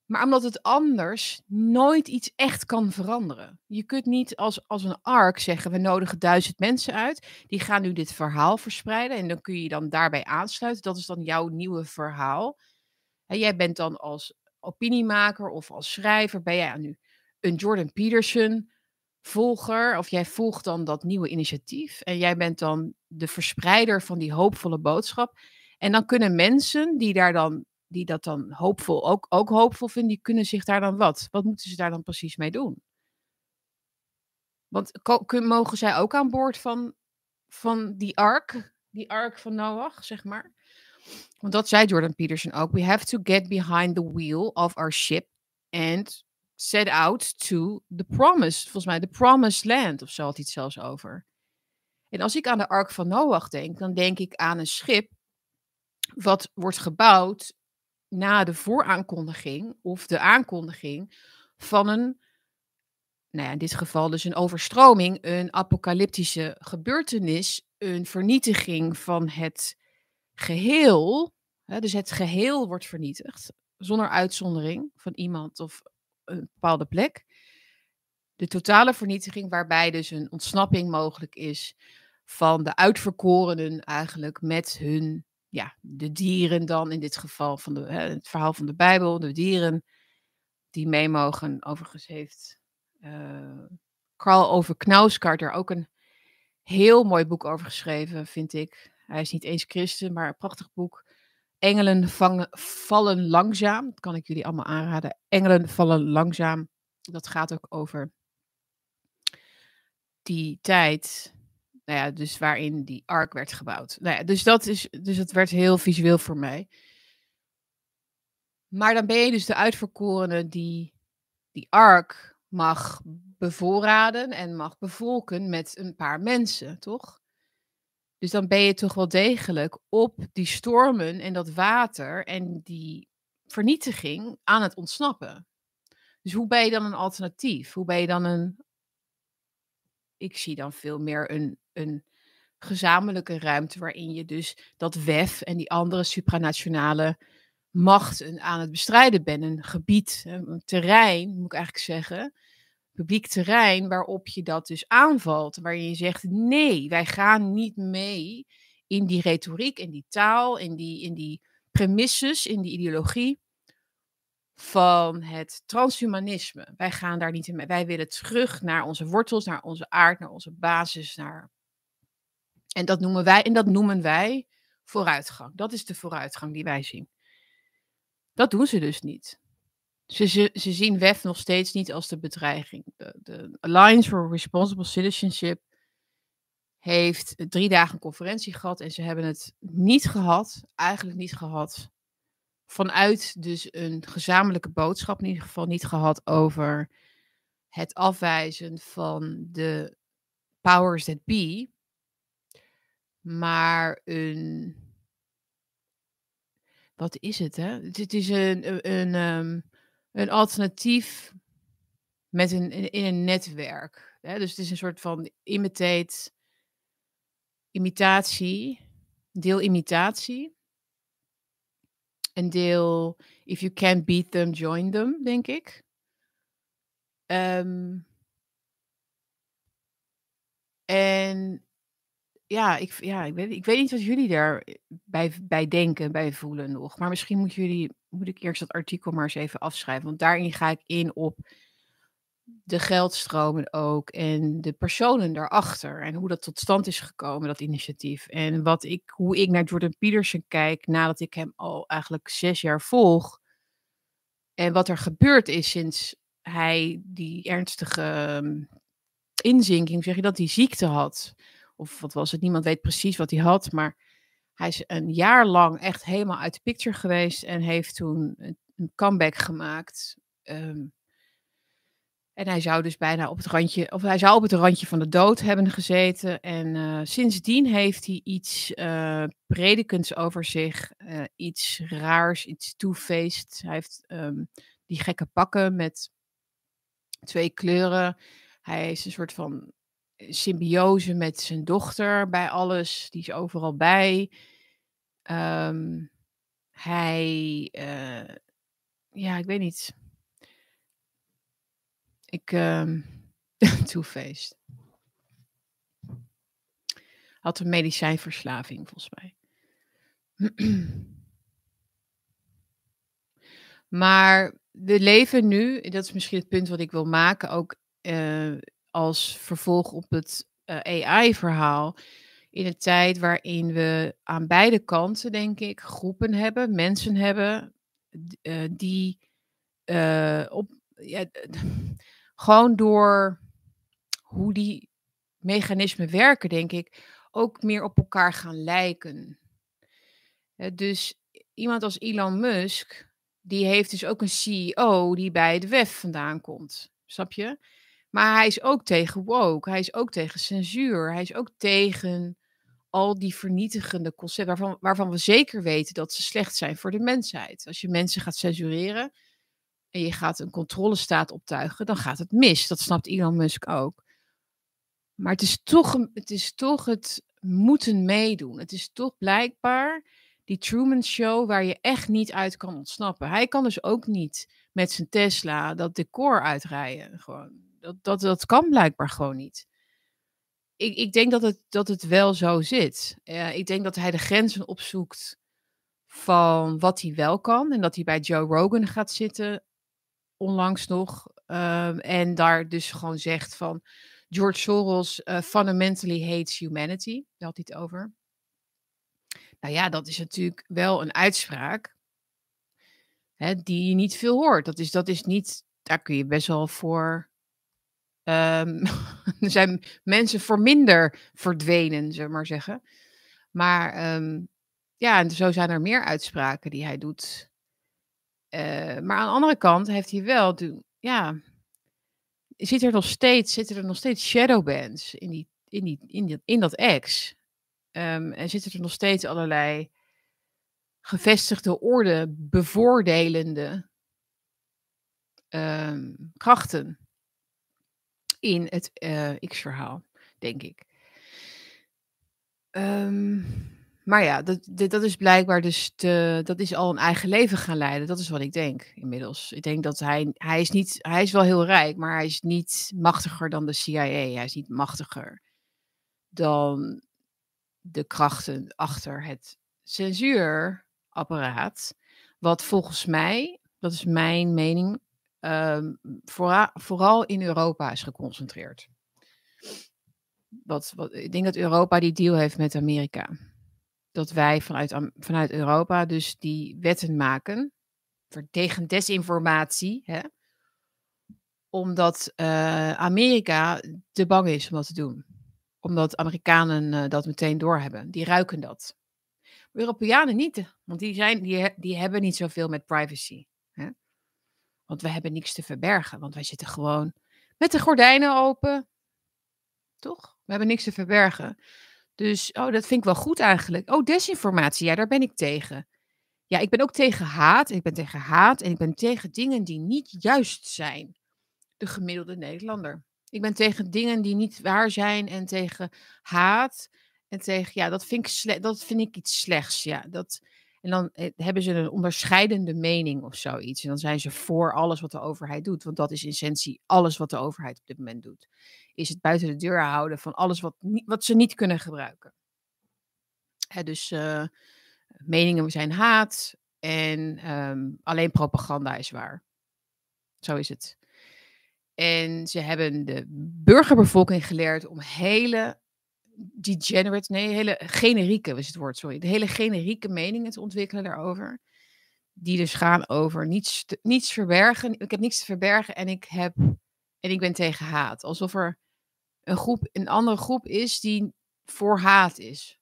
Maar omdat het anders nooit iets echt kan veranderen. Je kunt niet als, als een ark zeggen, we nodigen duizend mensen uit. Die gaan nu dit verhaal verspreiden. En dan kun je dan daarbij aansluiten. Dat is dan jouw nieuwe verhaal. En jij bent dan als opiniemaker of als schrijver, ben jij nu een Jordan Peterson volger. Of jij volgt dan dat nieuwe initiatief. En jij bent dan de verspreider van die hoopvolle boodschap. En dan kunnen mensen die daar dan die dat dan hoopvol, ook, ook hoopvol vinden, die kunnen zich daar dan wat? Wat moeten ze daar dan precies mee doen? Want mogen zij ook aan boord van, van die ark, die ark van Noach, zeg maar? Want dat zei Jordan Peterson ook. We have to get behind the wheel of our ship and set out to the promise. Volgens mij, the promised land of zo had hij het zelfs over. En als ik aan de ark van Noach denk, dan denk ik aan een schip wat wordt gebouwd na de vooraankondiging of de aankondiging van een, nou ja, in dit geval dus een overstroming, een apocalyptische gebeurtenis, een vernietiging van het geheel. Hè, dus het geheel wordt vernietigd, zonder uitzondering van iemand of een bepaalde plek. De totale vernietiging, waarbij dus een ontsnapping mogelijk is van de uitverkorenen eigenlijk met hun ja, de dieren dan, in dit geval van de, het verhaal van de Bijbel, de dieren die mee mogen. Overigens heeft uh, Karl over Knausgaard er ook een heel mooi boek over geschreven, vind ik. Hij is niet eens christen, maar een prachtig boek. Engelen vangen, vallen langzaam. Dat kan ik jullie allemaal aanraden. Engelen vallen langzaam. Dat gaat ook over die tijd nou ja, dus waarin die ark werd gebouwd. Nou ja, dus dat is, dus het werd heel visueel voor mij. Maar dan ben je dus de uitverkorene die die ark mag bevoorraden en mag bevolken met een paar mensen, toch? Dus dan ben je toch wel degelijk op die stormen en dat water en die vernietiging aan het ontsnappen. Dus hoe ben je dan een alternatief? Hoe ben je dan een. Ik zie dan veel meer een een gezamenlijke ruimte waarin je dus dat WEF en die andere supranationale machten aan het bestrijden bent. Een gebied, een terrein, moet ik eigenlijk zeggen. Publiek terrein waarop je dat dus aanvalt. Waarin je zegt: nee, wij gaan niet mee in die retoriek, in die taal, in die, in die premisses, in die ideologie van het transhumanisme. Wij gaan daar niet in mee. Wij willen terug naar onze wortels, naar onze aard, naar onze basis, naar en dat noemen wij, en dat noemen wij vooruitgang. Dat is de vooruitgang die wij zien. Dat doen ze dus niet. Ze, ze, ze zien WEF nog steeds niet als de bedreiging. De, de Alliance for Responsible Citizenship heeft drie dagen conferentie gehad en ze hebben het niet gehad, eigenlijk niet gehad, vanuit dus een gezamenlijke boodschap, in ieder geval niet gehad over het afwijzen van de powers that be, maar een. Wat is het, hè? Het is een, een, een, ehm, een alternatief met een, in een netwerk. Dus het is een soort van imitate, imitatie, deel imitatie. Een deel, if you can't beat them, join them, denk ik. Um, en ja, ik, ja ik, weet, ik weet niet wat jullie daarbij bij denken, bij voelen nog. Maar misschien moet, jullie, moet ik eerst dat artikel maar eens even afschrijven. Want daarin ga ik in op de geldstromen ook. En de personen daarachter. En hoe dat tot stand is gekomen, dat initiatief. En wat ik, hoe ik naar Jordan Peterson kijk nadat ik hem al eigenlijk zes jaar volg. En wat er gebeurd is sinds hij die ernstige ehm, inzinking, zeg je dat, die ziekte had of wat was het, niemand weet precies wat hij had, maar hij is een jaar lang echt helemaal uit de picture geweest en heeft toen een comeback gemaakt. Ehm, en hij zou dus bijna op het randje, of hij zou op het randje van de dood hebben gezeten. En uh, sindsdien heeft hij iets uh, predikends over zich, uh, iets raars, iets two-faced. Hij heeft um, die gekke pakken met twee kleuren. Hij is een soort van symbiose met zijn dochter bij alles. Die is overal bij. Um, hij, uh, ja, ik weet niet. Ik, ehm two-faced. Had een medicijnverslaving volgens mij. Maar we leven nu, dat is misschien het punt wat ik wil maken, ook eh, als vervolg op het eh, AI-verhaal, in een tijd waarin we aan beide kanten, denk ik, groepen hebben, mensen hebben, eh, die eh, op, ja, gewoon door hoe die mechanismen werken, denk ik, ook meer op elkaar gaan lijken. Dus iemand als Elon Musk, die heeft dus ook een CEO die bij de WEF vandaan komt. Snap je? Maar hij is ook tegen woke. Hij is ook tegen censuur. Hij is ook tegen al die vernietigende concepten waarvan, waarvan we zeker weten dat ze slecht zijn voor de mensheid. Als je mensen gaat censureren en je gaat een controlestaat optuigen, dan gaat het mis. Dat snapt Elon Musk ook. Maar het is toch, het, is toch het moeten meedoen. Het is toch blijkbaar die Truman Show waar je echt niet uit kan ontsnappen. Hij kan dus ook niet met zijn Tesla dat decor uitrijden. Gewoon. Dat, dat, dat kan blijkbaar gewoon niet. Ik, ik denk dat het, dat het wel zo zit. Ik denk dat hij de grenzen opzoekt van wat hij wel kan. En dat hij bij Joe Rogan gaat zitten, onlangs nog. ehm, en daar dus gewoon zegt van George Soros eh, fundamentally hates humanity. Daar had hij het over. Nou ja, dat is natuurlijk wel een uitspraak hè, die je niet veel hoort. Dat is, dat is niet, daar kun je best wel voor. Ehm, er zijn mensen voor minder verdwenen, zullen we maar zeggen. Maar ehm, ja, en zo zijn er meer uitspraken die hij doet. Eh, maar aan de andere kant heeft hij wel, ja, zit er nog steeds, zitten er nog steeds shadowbands in, die, in, die, in, die, in dat X. Ehm, en zitten er nog steeds allerlei gevestigde orde bevoordelende krachten in het eh, X-verhaal, denk ik. Ehm, maar ja, dat, dat is blijkbaar dus te, dat is al een eigen leven gaan leiden. Dat is wat ik denk inmiddels. Ik denk dat hij, hij is niet, hij is wel heel rijk, maar hij is niet machtiger dan de CIA. Hij is niet machtiger dan de krachten achter het censuurapparaat. Wat volgens mij, dat is mijn mening, ehm, vooral, in Europa is geconcentreerd. Wat, wat, ik denk dat Europa die deal heeft met Amerika. Dat wij vanuit, vanuit Europa dus die wetten maken tegen desinformatie. Hè? Omdat eh, Amerika te bang is om dat te doen. Omdat Amerikanen eh, dat meteen doorhebben. Die ruiken dat. Europeanen niet, want die, zijn, die, die hebben niet zoveel met privacy. Want we hebben niks te verbergen, want wij zitten gewoon met de gordijnen open. Toch? We hebben niks te verbergen. Dus, oh, dat vind ik wel goed eigenlijk. Oh, desinformatie, ja, daar ben ik tegen. Ja, ik ben ook tegen haat. Ik ben tegen haat en ik ben tegen dingen die niet juist zijn. De gemiddelde Nederlander. Ik ben tegen dingen die niet waar zijn en tegen haat. En tegen, ja, dat vind ik, dat vind ik iets slechts. Ja, dat, en dan eh, hebben ze een onderscheidende mening of zoiets. En dan zijn ze voor alles wat de overheid doet. Want dat is in essentie alles wat de overheid op dit moment doet. Is het buiten de deur houden van alles wat, wat ze niet kunnen gebruiken. Hè, dus eh, meningen zijn haat en ehm, alleen propaganda is waar. Zo is het. En ze hebben de burgerbevolking geleerd om hele degenerate, nee, hele generieke, is het woord, sorry. De hele generieke meningen te ontwikkelen daarover. Die dus gaan over niets, niets verbergen. Ik heb niets te verbergen en ik heb en ik ben tegen haat. Alsof er een groep, een andere groep is die voor haat is.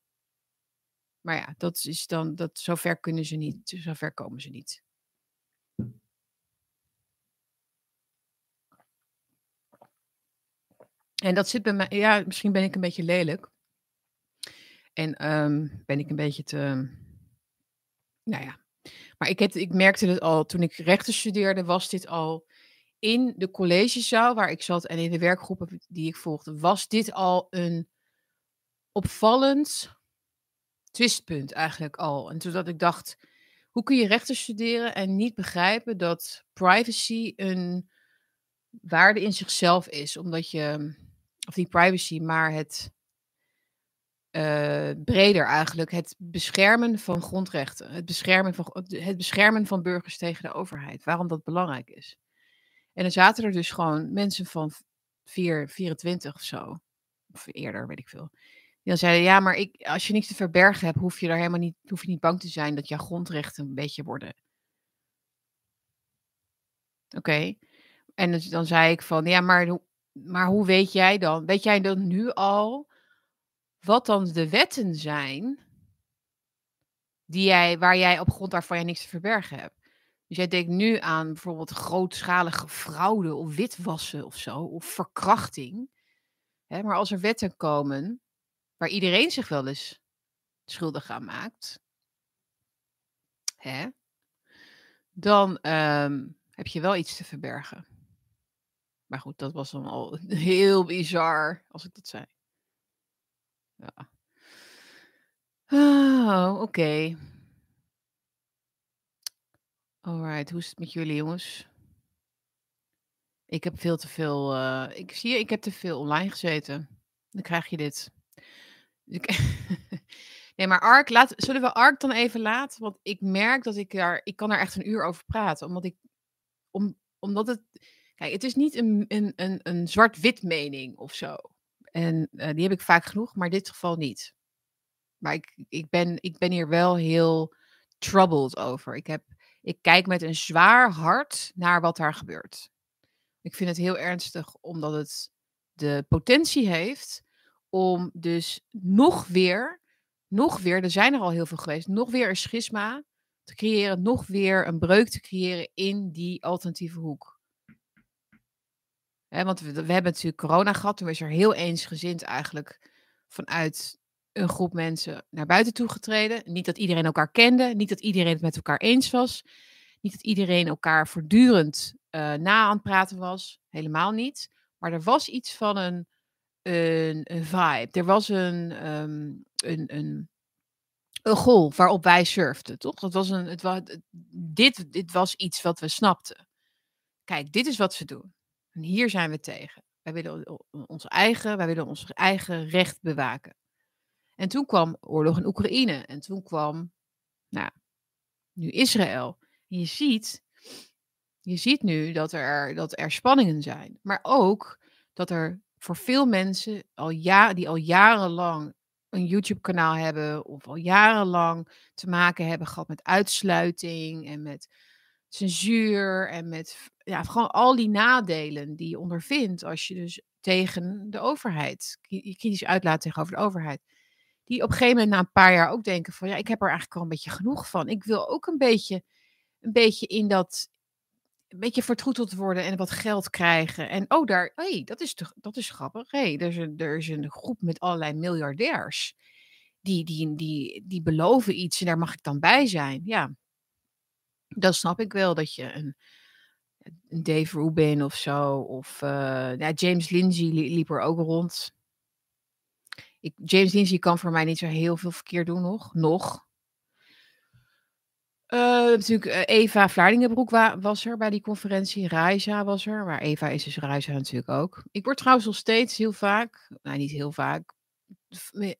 Maar ja, dat is dan, dat, zover kunnen ze niet, zover komen ze niet. En dat zit bij mij, ja, misschien ben ik een beetje lelijk. En ehm, ben ik een beetje te, nou ja. Maar ik, heb, ik merkte het al, toen ik rechten studeerde, was dit al in de collegezaal waar ik zat en in de werkgroepen die ik volgde, was dit al een opvallend twistpunt eigenlijk al. En toen dat ik dacht, hoe kun je rechten studeren en niet begrijpen dat privacy een waarde in zichzelf is, omdat je, of die privacy, maar het uh, breder eigenlijk, het beschermen van grondrechten, het beschermen van, het beschermen van burgers tegen de overheid, waarom dat belangrijk is. En dan zaten er dus gewoon mensen van 4, 24 of zo, of eerder, weet ik veel. Die dan zeiden, ja, maar ik, als je niks te verbergen hebt, hoef je daar helemaal niet, hoef je niet bang te zijn dat jouw grondrechten een beetje worden. Oké. En dus, dan zei ik van, ja, maar, maar hoe weet jij dan? Weet jij dan nu al wat dan de wetten zijn die jij, waar jij op grond daarvan jij niks te verbergen hebt? Dus jij denkt nu aan bijvoorbeeld grootschalige fraude of witwassen of zo, of verkrachting. Hè, maar als er wetten komen waar iedereen zich wel eens schuldig aan maakt, hè, dan ehm, heb je wel iets te verbergen. Maar goed, dat was dan al heel bizar als ik dat zei. Ja. Oh, oké. Okay. Alright, hoe is het met jullie jongens? Ik heb veel te veel. Uh, ik zie je, ik heb te veel online gezeten. Dan krijg je dit. nee, maar Ark, laat, zullen we Ark dan even laten? Want ik merk dat ik daar. Ik kan daar echt een uur over praten. Omdat ik. Om, omdat het. Het is niet een, een, een, een zwart-wit mening of zo. En uh, die heb ik vaak genoeg, maar in dit geval niet. Maar ik, ik, ben, ik ben hier wel heel troubled over. Ik, heb, ik kijk met een zwaar hart naar wat daar gebeurt. Ik vind het heel ernstig, omdat het de potentie heeft om dus nog weer, nog weer, er zijn er al heel veel geweest, nog weer een schisma te creëren, nog weer een breuk te creëren in die alternatieve hoek. Want we, hebben natuurlijk corona gehad, toen is er heel eensgezind eigenlijk vanuit een groep mensen naar buiten toe getreden. Niet dat iedereen elkaar kende, niet dat iedereen het met elkaar eens was, niet dat iedereen elkaar voortdurend uh, na aan het praten was, helemaal niet. Maar er was iets van een, een, vibe. Er was een, um, een, een, een golf waarop wij surfden, toch? Dat was een, het dit, dit was iets wat we snapten. Kijk, dit is wat ze doen. En hier zijn we tegen. Wij willen ons eigen, wij willen ons eigen recht bewaken. En toen kwam oorlog in Oekraïne. En toen kwam, nou, nu Israël. En je ziet, je ziet nu dat er, dat er spanningen zijn. Maar ook dat er voor veel mensen al ja, die al jarenlang een YouTube-kanaal hebben of al jarenlang te maken hebben gehad met uitsluiting en met censuur en met ja, gewoon al die nadelen die je ondervindt als je dus tegen de overheid, je kritisch uitlaat tegenover de overheid. Die op een gegeven moment na een paar jaar ook denken van ja, ik heb er eigenlijk al een beetje genoeg van. Ik wil ook een beetje, een beetje in dat, een beetje vertroeteld worden en wat geld krijgen. En oh, daar, hey, dat is, toch, dat is grappig. Hey, er, is een, er is een groep met allerlei miljardairs. Die, die, die, die beloven iets en daar mag ik dan bij zijn. Ja, dan snap ik wel dat je een, een Dave Rubin of zo. Of uh, ja, James Lindsay liep er ook rond. Ik, James Lindsay kan voor mij niet zo heel veel verkeerd doen nog. Nog. Uh, natuurlijk, uh, Eva Vlaardingenbroek was er bij die conferentie. Raisa was er. Maar Eva is dus Raisa natuurlijk ook. Ik word trouwens nog steeds heel vaak, nou niet heel vaak,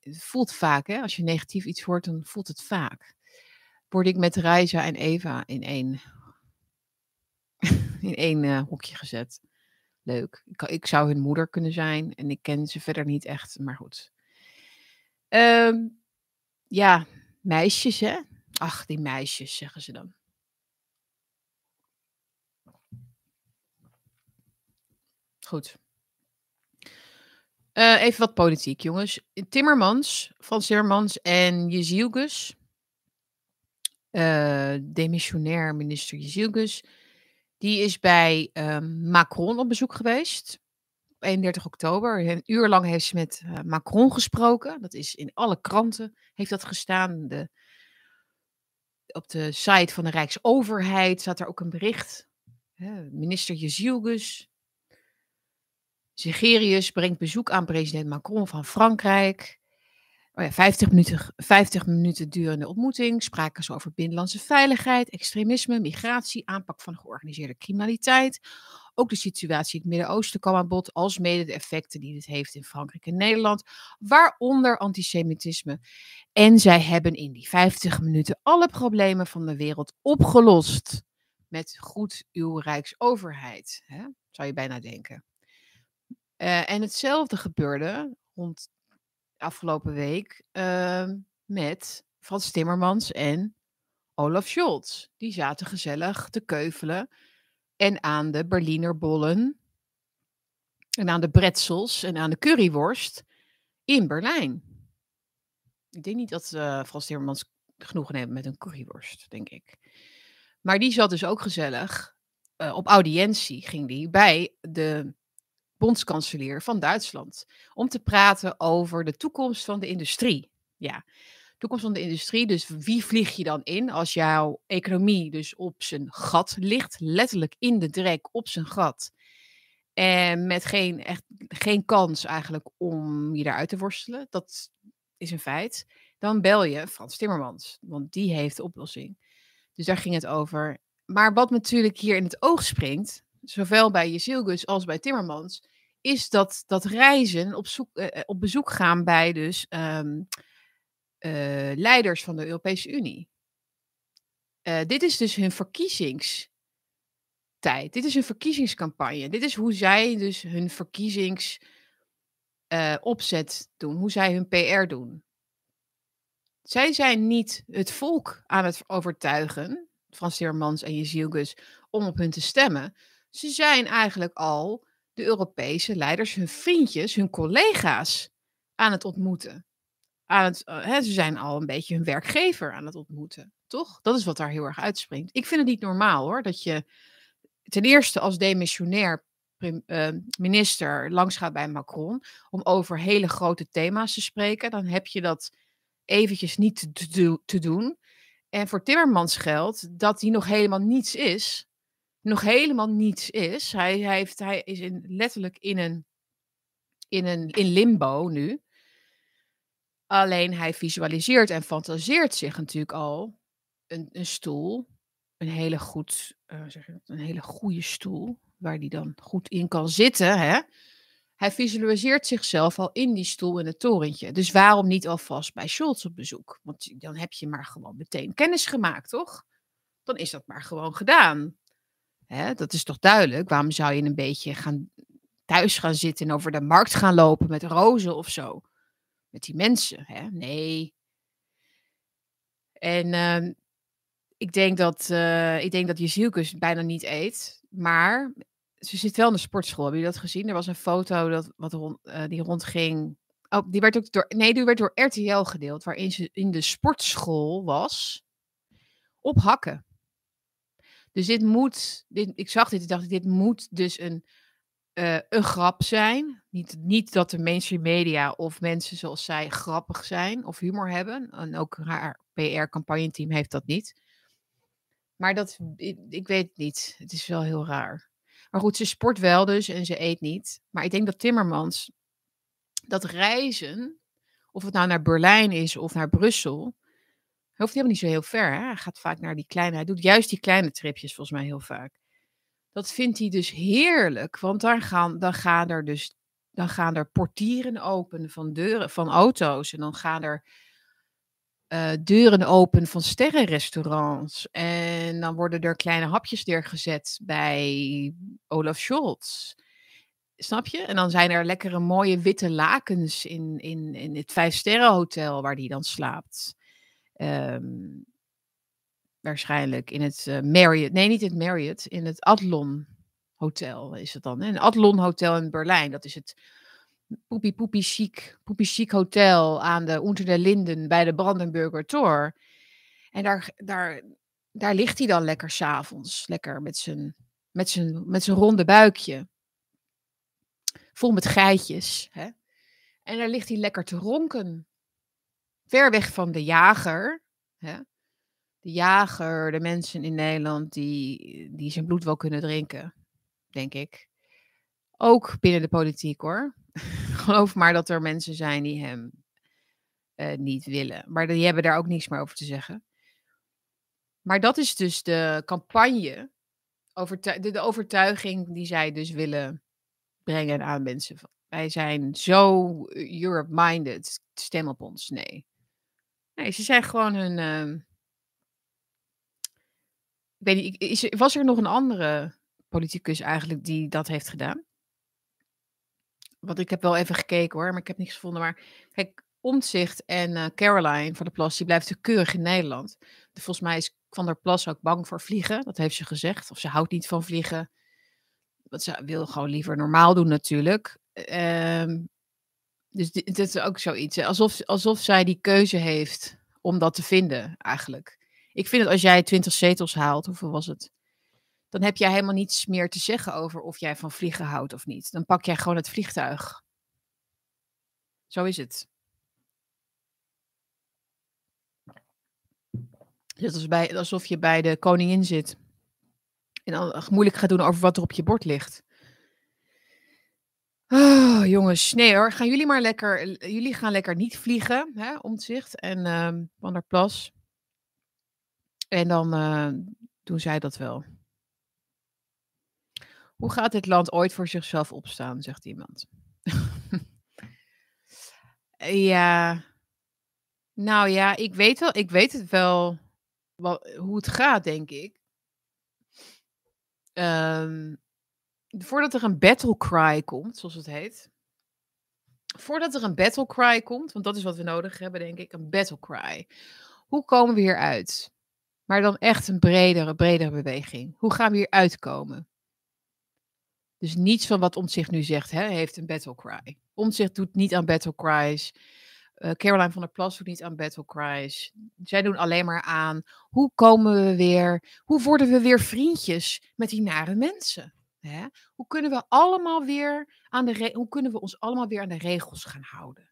voelt vaak hè. Als je negatief iets hoort, dan voelt het vaak. Word ik met Raisa en Eva in één, in één uh, hokje gezet. Leuk. Ik, ik, zou hun moeder kunnen zijn en ik ken ze verder niet echt, maar goed. Um, ja, meisjes hè. Ach, die meisjes, zeggen ze dan. Goed. Uh, even wat politiek, jongens. Timmermans, van Timmermans en Jezielgus, uh, demissionair minister Jezielgus, die is bij uh, Macron op bezoek geweest. Op 31 oktober. Een uur lang heeft ze met uh, Macron gesproken. Dat is in alle kranten, heeft dat gestaan. De op de site van de Rijksoverheid staat er ook een bericht. Minister Jezielgus. Zegerius brengt bezoek aan president Macron van Frankrijk. Oh ja, 50 minuten, 50 minuten durende ontmoeting. Spraken ze over binnenlandse veiligheid, extremisme, migratie, aanpak van georganiseerde criminaliteit. Ook de situatie in het Midden-Oosten kwam aan bod, als mede de effecten die dit heeft in Frankrijk en Nederland, waaronder antisemitisme. En zij hebben in die 50 minuten alle problemen van de wereld opgelost. Met goed uw Rijksoverheid, hè? zou je bijna denken. Uh, en hetzelfde gebeurde rond afgelopen week uh, met Frans Timmermans en Olaf Scholz. Die zaten gezellig te keuvelen en aan de Berliner bollen en aan de bretzels en aan de curryworst in Berlijn. Ik denk niet dat uh, Frans Timmermans genoegen heeft met een curryworst, denk ik. Maar die zat dus ook gezellig. Uh, op audiëntie ging die bij de bondskanselier van Duitsland. Om te praten over de toekomst van de industrie. Ja, toekomst van de industrie. Dus wie vlieg je dan in als jouw economie dus op zijn gat ligt? Letterlijk in de drek op zijn gat. En met geen, echt, geen kans eigenlijk om je daaruit te worstelen. Dat is een feit. Dan bel je Frans Timmermans. Want die heeft de oplossing. Dus daar ging het over. Maar wat natuurlijk hier in het oog springt, zowel bij Jezilgus als bij Timmermans, is dat, dat reizen, op, zoek, uh, op bezoek gaan bij dus um, uh, leiders van de Europese Unie. Dit is dus hun verkiezingstijd. Dit is hun verkiezingscampagne. Dit is hoe zij dus hun verkiezingsopzet doen, hoe zij hun PR doen. Zij zijn niet het volk aan het overtuigen, Frans Timmermans en Jezielgus, om op hun te stemmen. Ze zijn eigenlijk al de Europese leiders, hun vriendjes, hun collega's aan het ontmoeten. Aan het, uh, hè, ze zijn al een beetje hun werkgever aan het ontmoeten, toch? Dat is wat daar heel erg uitspringt. Ik vind het niet normaal hoor, dat je ten eerste als demissionair uh, minister langs gaat bij Macron om over hele grote thema's te spreken. Dan heb je dat eventjes niet te, te, te doen. En voor Timmermans geldt dat hij nog helemaal niets is nog helemaal niets is. Hij, hij, heeft, hij is in, letterlijk in een, in een in limbo nu. Alleen hij visualiseert en fantaseert zich natuurlijk al een, een stoel. Een hele, goed, uh, zeg je, een hele goede stoel. Waar hij dan goed in kan zitten. Hè? Hij visualiseert zichzelf al in die stoel in het torentje. Dus waarom niet alvast bij Scholz op bezoek? Want dan heb je maar gewoon meteen kennis gemaakt, toch? Dan is dat maar gewoon gedaan. Hè, dat is toch duidelijk? Waarom zou je een beetje gaan, thuis gaan zitten en over de markt gaan lopen met rozen of zo? Met die mensen, hè? Nee. En uh, ik denk dat, uh, ik denk dat Jezielkus bijna niet eet. Maar ze zit wel in de sportschool. Heb je dat gezien? Er was een foto dat, wat rond, uh, die rondging. Oh, die werd ook door. Nee, die werd door RTL gedeeld. Waarin ze in de sportschool was. Op hakken. Dus dit moet, dit, ik zag dit en dacht, dit moet dus een, uh, een grap zijn. Niet, niet dat de mainstream media of mensen zoals zij grappig zijn of humor hebben. En ook haar PR-campagneteam heeft dat niet. Maar dat, ik, ik weet het niet. Het is wel heel raar. Maar goed, ze sport wel dus en ze eet niet. Maar ik denk dat Timmermans dat reizen, of het nou naar Berlijn is of naar Brussel, hoeft helemaal niet zo heel ver. Hè? Hij gaat vaak naar die kleine. Hij doet juist die kleine tripjes volgens mij heel vaak. Dat vindt hij dus heerlijk. Want dan gaan, dan gaan er dus dan gaan er portieren open van deuren van auto's. En dan gaan er uh, deuren open van sterrenrestaurants. En dan worden er kleine hapjes neergezet bij Olaf Scholz. Snap je? En dan zijn er lekkere mooie witte lakens in, in, in het vijfsterrenhotel waar die dan slaapt. Um, waarschijnlijk in het uh, Marriott, nee niet het Marriott, in het Adlon Hotel is het dan. Een Adlon Hotel in Berlijn, dat is het poepie poepie chic, poepie chic hotel aan de Unter der Linden bij de Brandenburger Tor. En daar, daar, daar ligt hij dan lekker s'avonds, lekker met zijn, met, zijn, met zijn ronde buikje. Vol met geitjes. Hè? En daar ligt hij lekker te ronken ver weg van de jager. Hè? De jager, de mensen in Nederland die, die zijn bloed wel kunnen drinken, denk ik. Ook binnen de politiek hoor. Geloof maar dat er mensen zijn die hem eh, niet willen. Maar die hebben daar ook niks meer over te zeggen. Maar dat is dus de campagne, overtu- de, overtuiging die zij dus willen brengen aan mensen. Wij zijn zo Europe-minded, stem op ons. Nee. Nee, ze zijn gewoon hun. ehm, weet niet, is, was er nog een andere politicus eigenlijk die dat heeft gedaan? Want ik heb wel even gekeken hoor, maar ik heb niks gevonden. Maar kijk, Omtzigt en eh, Caroline van der Plas, die blijft natuurlijk keurig in Nederland. Volgens mij is Van der Plas ook bang voor vliegen. Dat heeft ze gezegd. Of ze houdt niet van vliegen. Want ze wil gewoon liever normaal doen natuurlijk. Ehm, dus dit is ook zoiets. Alsof, alsof zij die keuze heeft om dat te vinden eigenlijk. Ik vind het als jij 20 zetels haalt, hoeveel was het? Dan heb jij helemaal niets meer te zeggen over of jij van vliegen houdt of niet. Dan pak jij gewoon het vliegtuig. Zo is het. Het is alsof je bij de koningin zit. En dan moeilijk gaat doen over wat er op je bord ligt. Oh, jongens, nee hoor. Gaan jullie maar lekker. Jullie gaan lekker niet vliegen, hè, omzicht en ehm Van der Plas. En dan eh, doen zij dat wel. Hoe gaat dit land ooit voor zichzelf opstaan, zegt iemand. ja, nou ja, ik weet wel, ik weet het wel, hoe het gaat, denk ik. Ehm, voordat er een battle cry komt, zoals het heet. Voordat er een battle cry komt, want dat is wat we nodig hebben, denk ik, een battle cry. Hoe komen we hier uit? Maar dan echt een bredere, bredere beweging. Hoe gaan we hier uitkomen? Dus niets van wat Omtzigt nu zegt, hè, heeft een battle cry. Omtzigt doet niet aan battle cries. Eh, Caroline van der Plas doet niet aan battle cries. Zij doen alleen maar aan hoe komen we weer, hoe worden we weer vriendjes met die nare mensen? Hè? Hoe kunnen we allemaal weer aan de hoe kunnen we ons allemaal weer aan de regels gaan houden?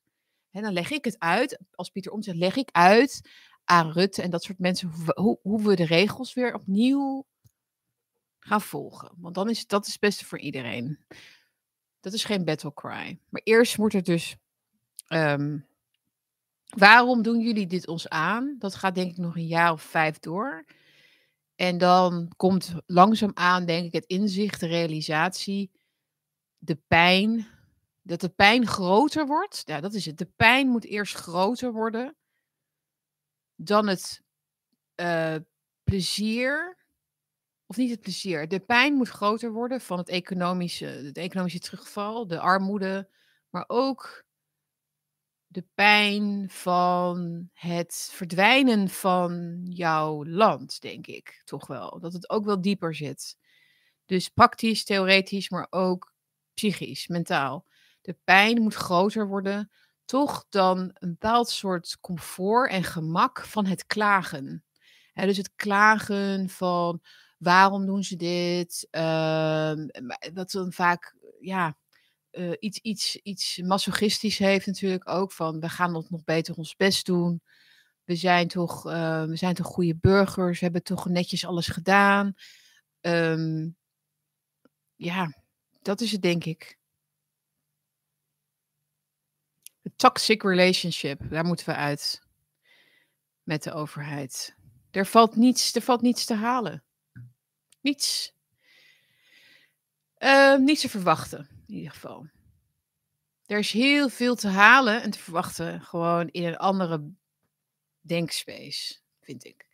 En dan leg ik het uit, als Pieter Omtzigt leg ik uit aan Rutte en dat soort mensen hoe we, hoe, hoe we de regels weer opnieuw gaan volgen. Want dan is dat is het beste voor iedereen. Dat is geen battle cry. Maar eerst moet er dus. ehm, waarom doen jullie dit ons aan? Dat gaat denk ik nog een jaar of vijf door. En dan komt langzaam aan, denk ik, het inzicht, de realisatie, de pijn. Dat de pijn groter wordt. Ja, dat is het. De pijn moet eerst groter worden dan het eh, plezier of niet het plezier. De pijn moet groter worden van het economische, het economische terugval, de armoede, maar ook de pijn van het verdwijnen van jouw land, denk ik toch wel. Dat het ook wel dieper zit. Dus praktisch, theoretisch, maar ook psychisch, mentaal. De pijn moet groter worden, toch dan een bepaald soort comfort en gemak van het klagen. Hè, dus het klagen van waarom doen ze dit? Ehm, maar wat dan vaak, ja, eh, iets, iets, iets masochistisch heeft natuurlijk ook. Van we gaan nog beter ons best doen. We zijn toch, eh, we zijn toch goede burgers. We hebben toch netjes alles gedaan. Ehm, ja, dat is het denk ik. De toxic relationship, daar moeten we uit. Met de overheid. Er valt niets, er valt niets te halen. Niets. Uh, niets te verwachten, in ieder geval. Er is heel veel te halen en te verwachten, gewoon in een andere denkspace, vind ik.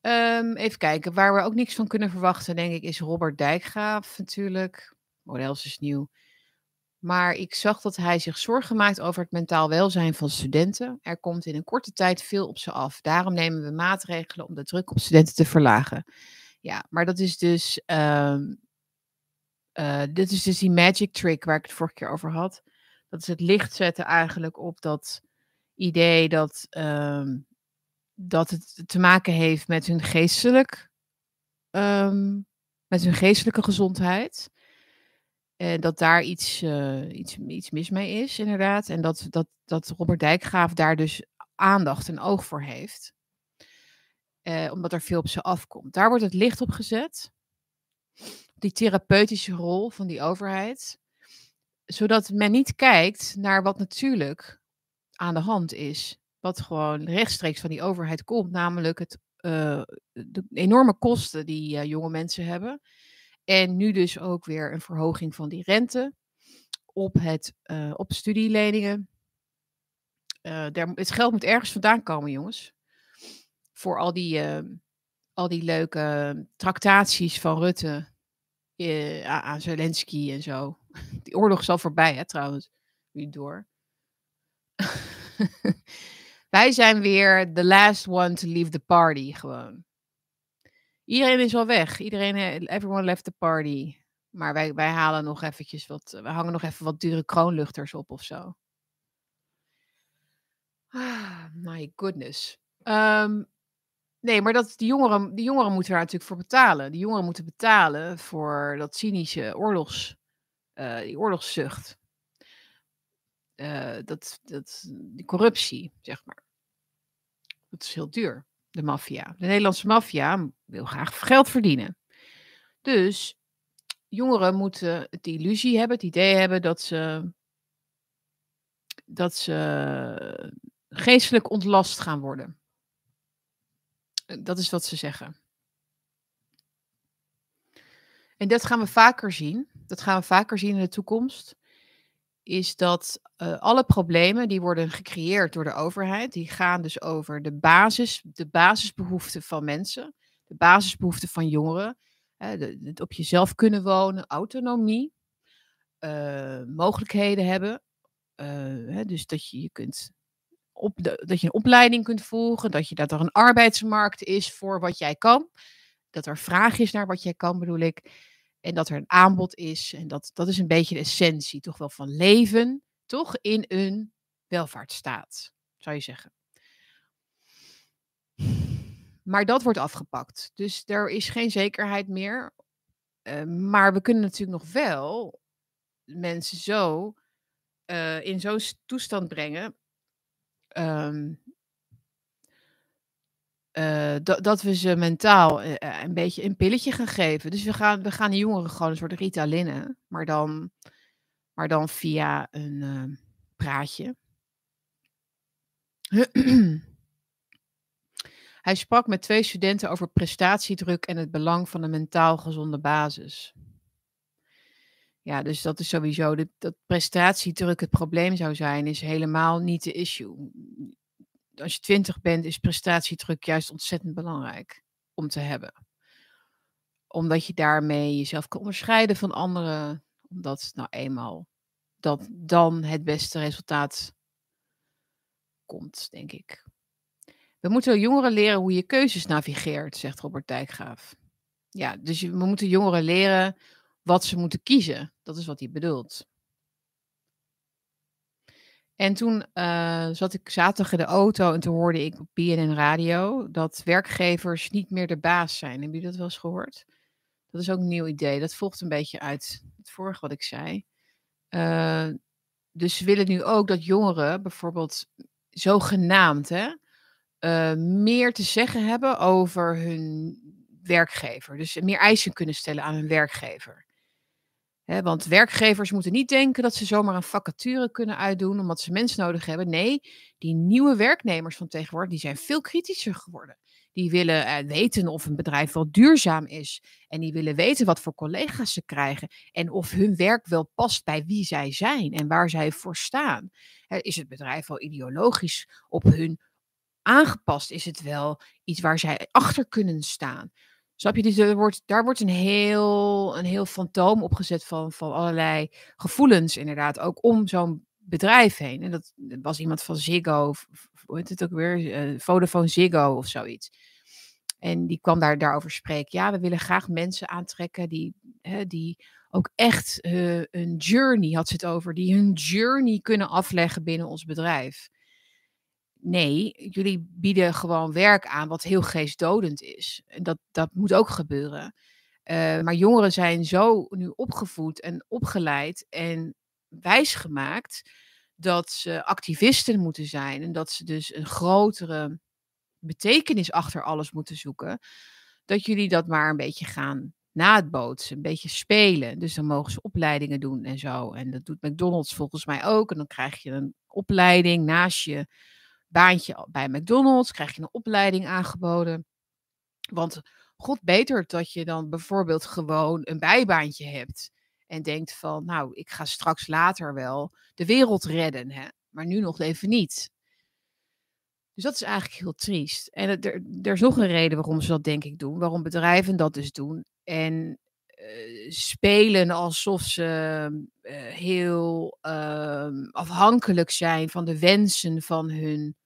Um, even kijken, waar we ook niks van kunnen verwachten, denk ik, is Robert Dijkgraaf natuurlijk. Model is nieuw. Maar ik zag dat hij zich zorgen maakt over het mentaal welzijn van studenten. Er komt in een korte tijd veel op ze af. Daarom nemen we maatregelen om de druk op studenten te verlagen. Ja, maar dat is dus. Um, uh, dit is dus die magic trick waar ik het vorige keer over had. Dat is het licht zetten eigenlijk op dat idee dat, um, dat het te maken heeft met hun geestelijk. Um, met hun geestelijke gezondheid. En dat daar iets, uh, iets, iets mis mee is, inderdaad. En dat, dat, dat Robert Dijkgraaf daar dus aandacht en oog voor heeft. Uh, omdat er veel op ze afkomt. Daar wordt het licht op gezet. Die therapeutische rol van die overheid. Zodat men niet kijkt naar wat natuurlijk aan de hand is. wat gewoon rechtstreeks van die overheid komt, namelijk het, uh, de enorme kosten die uh, jonge mensen hebben. En nu dus ook weer een verhoging van die rente op, het, uh, op studieleningen. Daar, het geld moet ergens vandaan komen, jongens. Voor al die, al die leuke tractaties van Rutte aan Zelensky en zo. Die oorlog is al voorbij, hè, trouwens. Wie door. Wij zijn weer the last one to leave the party, gewoon. Iedereen is al weg. Iedereen, eh, everyone left the party. Maar wij, wij halen nog eventjes wat, we hangen nog even wat dure kroonluchters op of zo. Ah, my goodness. Um, nee, maar dat, die, jongeren, die jongeren moeten daar natuurlijk voor betalen. Die jongeren moeten betalen voor dat cynische oorlogs, uh, die oorlogszucht. Uh, dat, dat, die corruptie, zeg maar. Dat is heel duur, de maffia. De Nederlandse maffia wil graag geld verdienen. Dus jongeren moeten het illusie hebben, het idee hebben dat ze, dat ze geestelijk ontlast gaan worden. Dat is wat ze zeggen. En dat gaan we vaker zien. Dat gaan we vaker zien in de toekomst is dat uh, alle problemen die worden gecreëerd door de overheid, die gaan dus over de basis, de basisbehoeften van mensen, de basisbehoeften van jongeren, hè, het op jezelf kunnen wonen, autonomie, uh, mogelijkheden hebben, uh, hè, dus dat je je kunt op dat je een opleiding kunt volgen, dat, je, dat er een arbeidsmarkt is voor wat jij kan, dat er vraag is naar wat jij kan, bedoel ik. En dat er een aanbod is. En dat, dat is een beetje de essentie toch wel van leven. Toch in een welvaartsstaat, zou je zeggen. Maar dat wordt afgepakt. Dus er is geen zekerheid meer. Uh, maar we kunnen natuurlijk nog wel mensen zo uh, in zo'n toestand brengen. Um, uh, dat, we ze mentaal uh, een beetje een pilletje gaan geven. Dus we gaan, we gaan de jongeren gewoon een soort Ritaline, maar dan, maar dan via een uh, praatje. Hij sprak met twee studenten over prestatiedruk en het belang van een mentaal gezonde basis. Ja, dus dat is sowieso, de, dat prestatiedruk het probleem zou zijn, is helemaal niet de issue als je twintig bent, is prestatiedruk juist ontzettend belangrijk om te hebben. Omdat je daarmee jezelf kan onderscheiden van anderen. Omdat nou eenmaal dat dan het beste resultaat komt, denk ik. We moeten jongeren leren hoe je keuzes navigeert, zegt Robert Dijkgraaf. Ja, dus we moeten jongeren leren wat ze moeten kiezen. Dat is wat hij bedoelt. En toen uh, zat ik zaterdag in de auto en toen hoorde ik op BNN Radio dat werkgevers niet meer de baas zijn. Hebben jullie dat wel eens gehoord? Dat is ook een nieuw idee. Dat volgt een beetje uit het vorige wat ik zei. Uh, dus ze willen nu ook dat jongeren bijvoorbeeld zogenaamd hè, uh, meer te zeggen hebben over hun werkgever. Dus meer eisen kunnen stellen aan hun werkgever want werkgevers moeten niet denken dat ze zomaar een vacature kunnen uitdoen omdat ze mensen nodig hebben. Nee, die nieuwe werknemers van tegenwoordig die zijn veel kritischer geworden. Die willen uh, weten of een bedrijf wel duurzaam is. En die willen weten wat voor collega's ze krijgen. En of hun werk wel past bij wie zij zijn en waar zij voor staan. is het bedrijf wel ideologisch op hun aangepast? Is het wel iets waar zij achter kunnen staan? Snap je? Dus wordt, daar wordt een heel, een heel fantoom opgezet van, van allerlei gevoelens, inderdaad, ook om zo'n bedrijf heen. En dat, was iemand van Ziggo, hoe heet het ook weer? Uh, Vodafone Ziggo of zoiets. En die kwam daar, daarover spreken. Ja, we willen graag mensen aantrekken die, hè, die ook echt uh, een journey, had ze het over, die hun journey kunnen afleggen binnen ons bedrijf. Nee, jullie bieden gewoon werk aan wat heel geestdodend is. En dat, dat moet ook gebeuren. Uh, maar jongeren zijn zo nu opgevoed en opgeleid en wijsgemaakt dat ze activisten moeten zijn en dat ze dus een grotere betekenis achter alles moeten zoeken, dat jullie dat maar een beetje gaan naadbootsen, een beetje spelen. Dus dan mogen ze opleidingen doen en zo. En dat doet McDonald's volgens mij ook. En dan krijg je een opleiding naast je baantje bij McDonald's, krijg je een opleiding aangeboden. Want god beter dat je dan bijvoorbeeld gewoon een bijbaantje hebt. En denkt van, nou, ik ga straks later wel de wereld redden. Hè? Maar nu nog even niet. Dus dat is eigenlijk heel triest. En er, er is nog een reden waarom ze dat denk ik doen. Waarom bedrijven dat dus doen. En uh, spelen alsof ze uh, heel uh, afhankelijk zijn van de wensen van hun eh,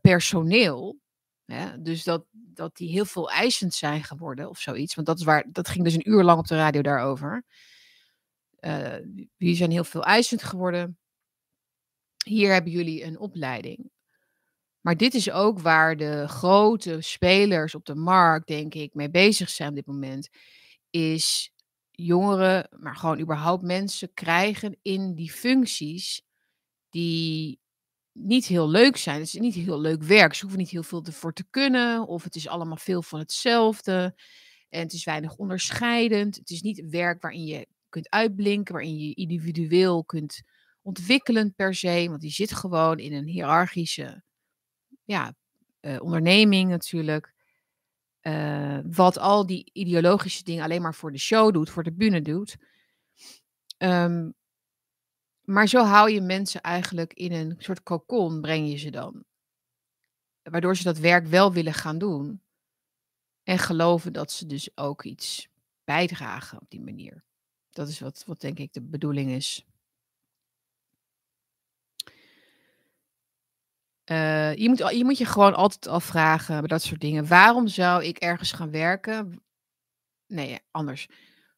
personeel. Ja, dus dat, dat die heel veel eisend zijn geworden of zoiets. Want dat, is waar, dat ging dus een uur lang op de radio daarover. Uh, die zijn heel veel eisend geworden. Hier hebben jullie een opleiding. Maar dit is ook waar de grote spelers op de markt, denk ik, mee bezig zijn op dit moment. Is jongeren, maar gewoon überhaupt mensen krijgen in die functies die niet heel leuk zijn. Het is niet heel leuk werk. Ze hoeven niet heel veel ervoor te kunnen. Of het is allemaal veel van hetzelfde. En het is weinig onderscheidend. Het is niet werk waarin je kunt uitblinken, waarin je individueel kunt ontwikkelen per se. Want die zit gewoon in een hiërarchische ja, uh, onderneming natuurlijk. Uh, wat al die ideologische dingen alleen maar voor de show doet, voor de bühne doet. Um, maar zo hou je mensen eigenlijk in een soort cocon, breng je ze dan. Waardoor ze dat werk wel willen gaan doen. En geloven dat ze dus ook iets bijdragen op die manier. Dat is wat, wat denk ik de bedoeling is. Uh, je, moet, je moet je gewoon altijd afvragen bij dat soort dingen. Waarom zou ik ergens gaan werken? Nee, anders.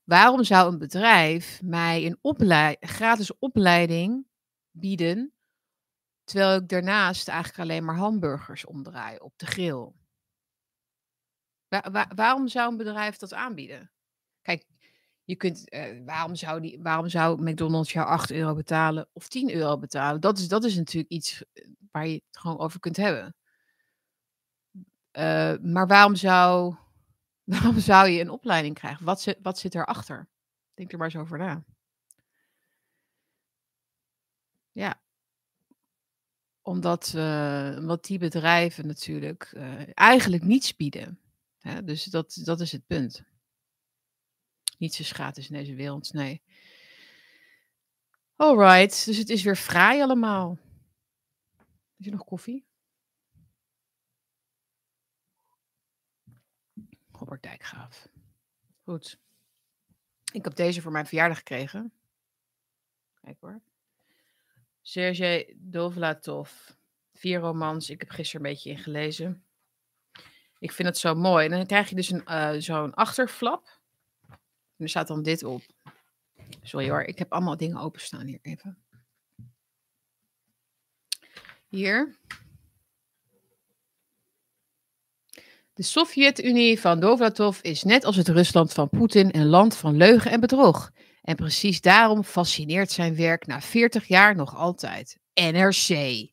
Waarom zou een bedrijf mij een gratis opleiding bieden, terwijl ik daarnaast eigenlijk alleen maar hamburgers omdraai op de grill? Wa wa waarom zou een bedrijf dat aanbieden? Kijk, je kunt, uh, waarom, zou die, waarom zou McDonald's jou 8 euro betalen of 10 euro betalen? Dat is, dat is natuurlijk iets eh, waar je het gewoon over kunt hebben. Uh, maar waarom zou Waarom zou je een opleiding krijgen? Wat zit, wat zit erachter? Denk er maar eens over na. Ja. Omdat, uh, omdat die bedrijven natuurlijk uh, eigenlijk niets bieden. Hè? Dus dat, dat is het punt. Niets is gratis in deze wereld, nee. Alright, dus het is weer vrij allemaal. Is er nog koffie? Robert Dijkgraaf. Goed. Ik heb deze voor mijn verjaardag gekregen. Kijk hoor. Sergej Dovlatov. Vier romans. Ik heb gisteren een beetje ingelezen. Ik vind het zo mooi. En dan krijg je dus een, uh, zo'n achterflap. En er staat dan dit op. Sorry hoor, ik heb allemaal dingen openstaan hier even. Hier. De Sovjet-Unie van Dovlatov is net als het Rusland van Poetin een land van leugen en bedrog. En precies daarom fascineert zijn werk na 40 jaar nog altijd. NRC.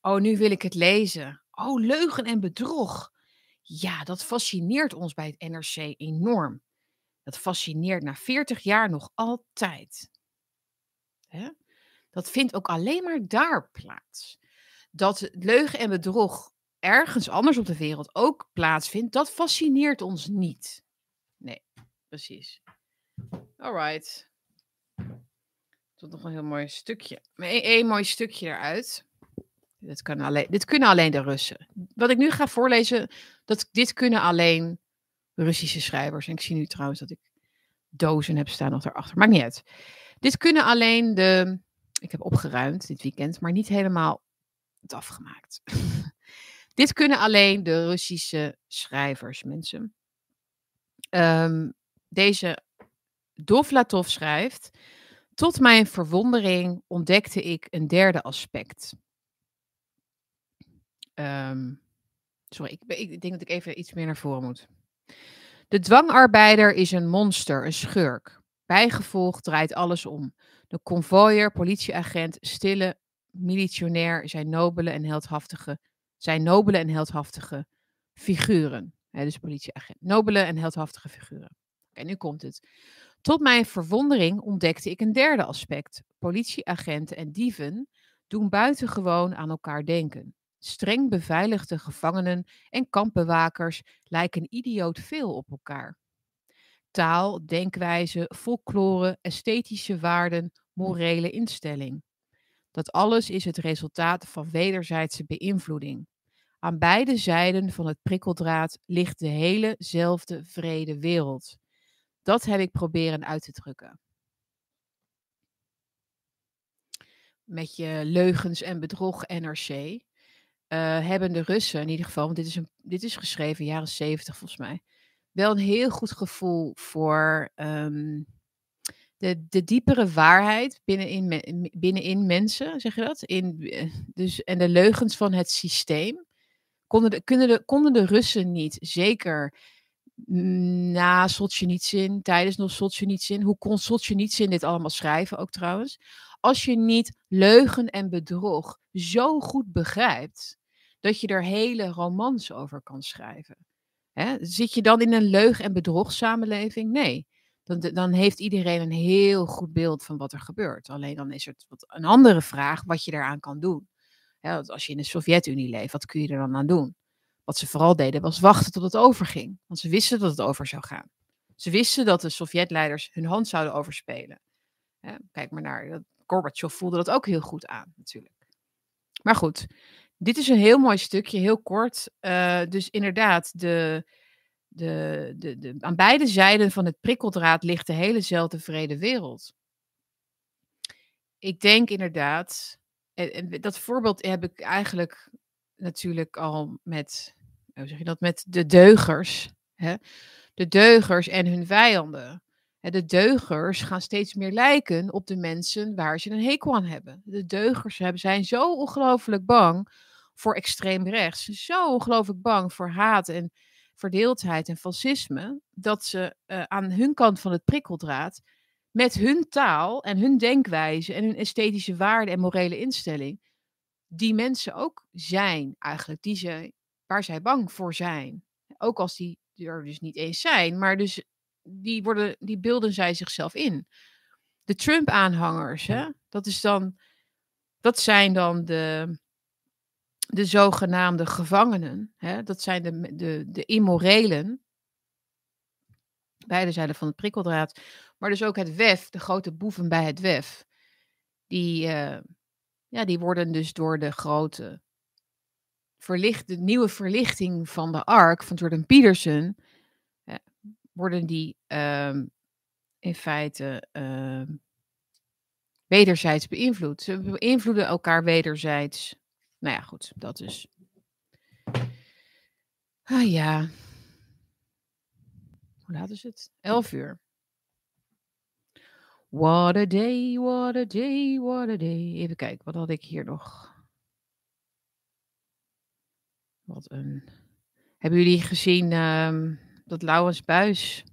oh, nu wil ik het lezen. Oh, leugen en bedrog. Ja, dat fascineert ons bij het NRC enorm. Dat fascineert na 40 jaar nog altijd. Hè? Dat vindt ook alleen maar daar plaats dat leugen en bedrog ergens anders op de wereld ook plaatsvindt, dat fascineert ons niet. Nee, precies. Alright. Tot nog een heel mooi stukje. Een, mooi stukje eruit. Dit, kan alleen, dit kunnen alleen de Russen. Wat ik nu ga voorlezen, dat, dit kunnen alleen Russische schrijvers. En ik zie nu trouwens dat ik dozen heb staan nog daarachter. Maakt niet uit. Dit kunnen alleen de. Ik heb opgeruimd dit weekend, maar niet helemaal het afgemaakt. Dit kunnen alleen de Russische schrijvers, mensen. Um, deze Dovlatov schrijft. Tot mijn verwondering ontdekte ik een derde aspect. Um, sorry, ik, ik, denk dat ik even iets meer naar voren moet. De dwangarbeider is een monster, een schurk. Bijgevolg draait alles om. De konvooier, politieagent, stille militionair zijn nobele en heldhaftige, zijn nobele en heldhaftige figuren. Hè, dus politieagent. Nobele en heldhaftige figuren. Oké, nu komt het. Tot mijn verwondering ontdekte ik een derde aspect. Politieagenten en dieven doen buitengewoon aan elkaar denken. Streng beveiligde gevangenen en kampbewakers lijken idioot veel op elkaar. Taal, denkwijze, folklore, esthetische waarden, morele instelling. Dat alles is het resultaat van wederzijdse beïnvloeding. Aan beide zijden van het prikkeldraad ligt de helezelfde vrede wereld. Dat heb ik proberen uit te drukken. Met je leugens en bedrog NRC uh, hebben de Russen in ieder geval, want dit is, een, dit is geschreven jaren 70 volgens mij, wel een heel goed gevoel voor um, de, de diepere waarheid binnenin, binnenin mensen, zeg je dat? In, eh, dus, en de leugens van het systeem. Konden de, kunnen de, konden de Russen niet, zeker na Solzhenitsyn, tijdens nog Solzhenitsyn, hoe kon Solzhenitsyn dit allemaal schrijven ook trouwens? Als je niet leugen en bedrog zo goed begrijpt, dat je er hele romans over kan schrijven. Hè? Zit je dan in een leug- en bedrogssamenleving? Nee. Dan, dan heeft iedereen een heel goed beeld van wat er gebeurt. Alleen dan is het een andere vraag wat je daaraan kan doen. Als je in de Sovjet-Unie leeft, wat kun je er dan aan doen? Wat ze vooral deden was wachten tot het overging. Want ze wisten dat het over zou gaan. Ze wisten dat de Sovjetleiders hun hand zouden overspelen. Kijk maar naar, Gorbachev voelde dat ook heel goed aan natuurlijk. Maar goed, dit is een heel mooi stukje, heel kort. Uh, dus inderdaad, de, de, de, de, aan beide zijden van het prikkeldraad ligt de helezelfde vrede wereld. Ik denk inderdaad, dat voorbeeld heb ik eigenlijk natuurlijk al met, hoe zeg je dat, met de deugers. Hè? De deugers en hun vijanden. De deugers gaan steeds meer lijken op de mensen waar ze een hekel aan hebben. De deugers zijn zo ongelooflijk bang voor extreem rechts. Zo ongelooflijk bang voor haat en verdeeldheid en fascisme. Dat ze uh, aan hun kant van het prikkeldraad met hun taal en hun denkwijze en hun esthetische waarde en morele instelling. Die mensen ook zijn eigenlijk, die ze, waar zij bang voor zijn. Ook als die er dus niet eens zijn, maar dus die, worden, die beelden zij zichzelf in. De Trump-aanhangers, dat is dan, dat zijn dan de, de zogenaamde gevangenen. Hè? Dat zijn de, de, de immorelen. Beide zijden van het prikkeldraad. Maar dus ook het WEF, de grote boeven bij het WEF. Die, uh, ja, die worden dus door de grote verlicht, de nieuwe verlichting van de ARK van Jordan Peterson worden die um, in feite uh, wederzijds beïnvloed. Ze beïnvloeden elkaar wederzijds. Nou ja, goed, dat is. Ah ja. Hoe laat is het? Elf uur. What a day, what a day, what a day. Even kijken, wat had ik hier nog? Wat een. Hebben jullie gezien? Um, dat Laurens Buis.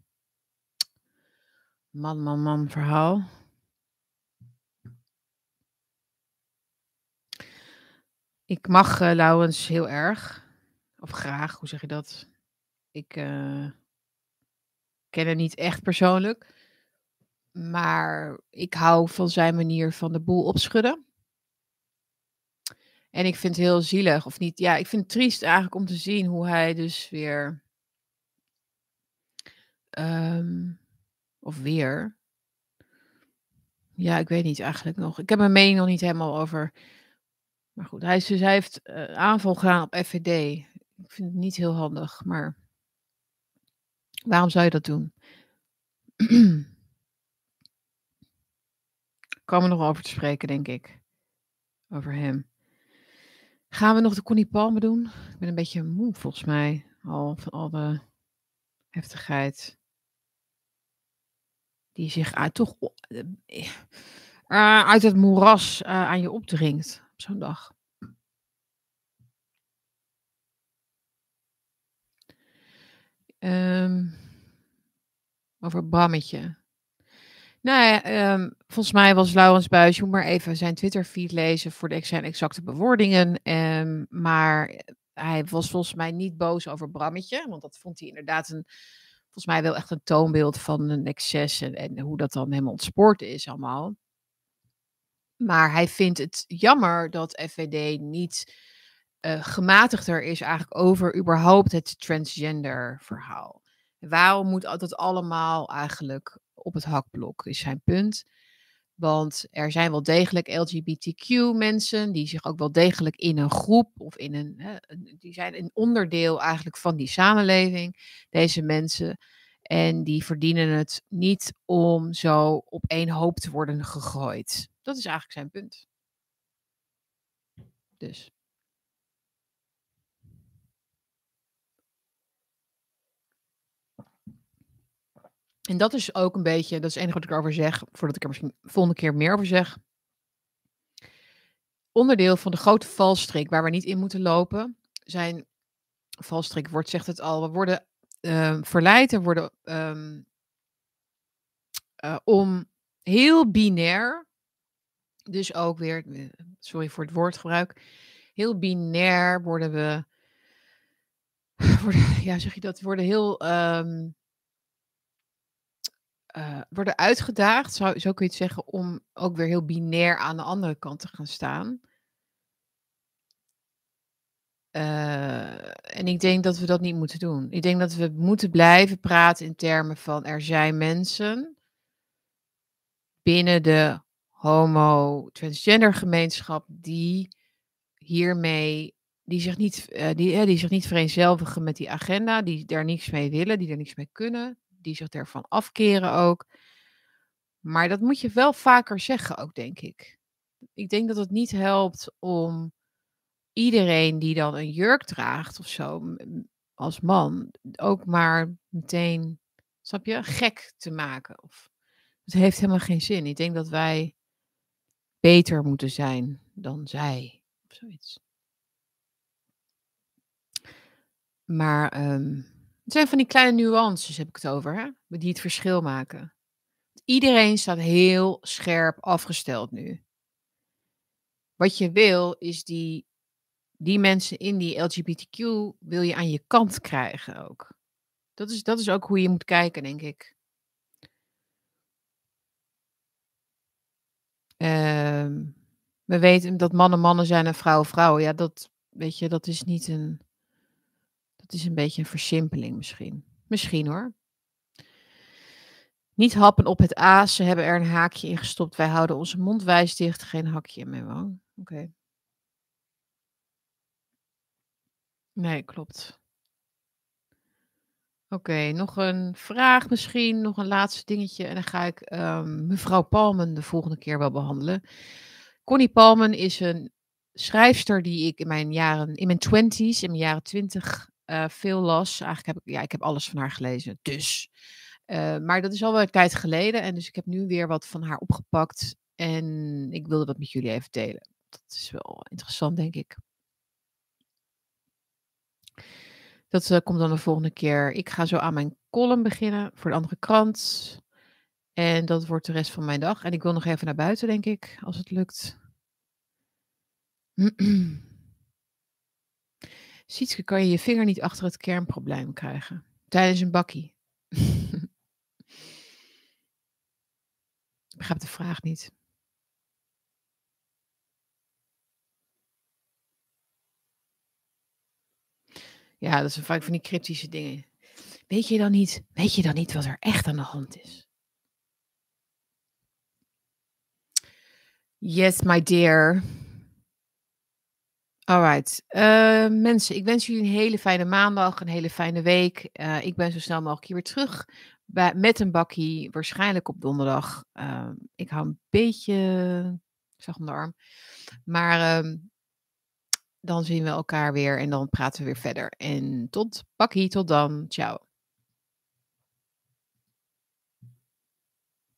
Man, man, man verhaal. Ik mag uh, heel erg. Of graag, hoe zeg je dat? Ik uh, ken hem niet echt persoonlijk. Maar ik hou van zijn manier van de boel opschudden. En ik vind het heel zielig, of niet? Ja, ik vind het triest eigenlijk om te zien hoe hij dus weer Um, of weer. Ja, ik weet niet eigenlijk nog. Ik heb mijn mening nog niet helemaal over. Maar goed, hij, dus, hij heeft uh, aanval gedaan op FVD. Ik vind het niet heel handig, maar waarom zou je dat doen? komen nog over te spreken, denk ik. Over hem. Gaan we nog de Connie Palme doen? Ik ben een beetje moe volgens mij. Al van al de heftigheid die zich uit, toch uh, uit het moeras aan je opdringt zo'n dag. Um, over Brammetje. Nou ja, um, volgens mij was Laurens Buis, je moet maar even zijn Twitter-feed lezen voor de, zijn exacte bewoordingen. Um, maar hij was volgens mij niet boos over Brammetje, want dat vond hij inderdaad een volgens mij wel echt een toonbeeld van een excess en, en hoe dat dan helemaal ontspoord is allemaal. Maar hij vindt het jammer dat FVD niet uh, gematigder is eigenlijk over überhaupt het transgender verhaal. Waarom moet dat allemaal eigenlijk op het hakblok, is zijn punt. Want er zijn wel degelijk LGBTQ-mensen die zich ook wel degelijk in een groep of in een. Hè, die zijn een onderdeel eigenlijk van die samenleving, deze mensen. En die verdienen het niet om zo op één hoop te worden gegooid. Dat is eigenlijk zijn punt. Dus. En dat is ook een beetje, dat is het enige wat ik erover zeg, voordat ik er misschien volgende keer meer over zeg. Onderdeel van de grote valstrik waar we niet in moeten lopen, zijn, valstrik wordt, zegt het al, we worden uh, verleid en worden um, uh, om heel binair, dus ook weer, eh, sorry voor het woordgebruik, heel binair worden we, ja zeg je dat, worden heel um, uh, worden uitgedaagd, zo, zo kun je het zeggen, om ook weer heel binair aan de andere kant te gaan staan. Uh, en ik denk dat we dat niet moeten doen. Ik denk dat we moeten blijven praten in termen van er zijn mensen binnen de homo-transgender gemeenschap die hiermee, die zich niet, uh, die, die zich niet vereenzelvigen met die agenda, die daar niks mee willen, die er niks mee kunnen, die zich ervan afkeren ook. Maar dat moet je wel vaker zeggen ook, denk ik. Ik denk dat het niet helpt om iedereen die dan een jurk draagt of zo, als man, ook maar meteen, snap je, gek te maken. Of, het heeft helemaal geen zin. Ik denk dat wij beter moeten zijn dan zij. Of zoiets. Maar um, het zijn van die kleine nuances, heb ik het over, hè? die het verschil maken. Iedereen staat heel scherp afgesteld nu. Wat je wil, is die, die mensen in die LGBTQ wil je aan je kant krijgen ook. Dat is, dat is ook hoe je moet kijken, denk ik. Uh, we weten dat mannen mannen zijn en vrouwen vrouwen. Ja, dat, weet je, dat is niet een het is een beetje een versimpeling misschien. Misschien hoor. Niet happen op het aas. Ze hebben er een haakje in gestopt. Wij houden onze mond wijs dicht. Geen hakje in mijn wang. Oké. Nee, klopt. Oké, nog een vraag misschien. Nog een laatste dingetje. En dan ga ik um, mevrouw Palmen de volgende keer wel behandelen. Connie Palmen is een schrijfster die ik in mijn jaren, in mijn twenties, in mijn jaren twintig, uh, veel las. Eigenlijk heb ik, ja, ik heb alles van haar gelezen. Dus. Uh, maar dat is al wel een tijd geleden. En dus ik heb nu weer wat van haar opgepakt. En ik wilde dat met jullie even delen. Dat is wel interessant, denk ik. Dat uh, komt dan de volgende keer. Ik ga zo aan mijn column beginnen voor de andere krant. En dat wordt de rest van mijn dag. En ik wil nog even naar buiten, denk ik, als het lukt. Sietske, kan je je vinger niet achter het kernprobleem krijgen? Tijdens een bakkie. Ik begrijp de vraag niet. Ja, dat zijn vaak van die cryptische dingen. Weet je dan niet, weet je dan niet wat er echt aan de hand is? Yes, my dear. Alright. Uh, mensen, ik wens jullie een hele fijne maandag, een hele fijne week. Uh, ik ben zo snel mogelijk hier weer terug met een bakkie, waarschijnlijk op donderdag. Uh, ik hou een beetje zag om de arm. Maar ehm, dan zien we elkaar weer en dan praten we weer verder. En tot bakkie, tot dan. Ciao.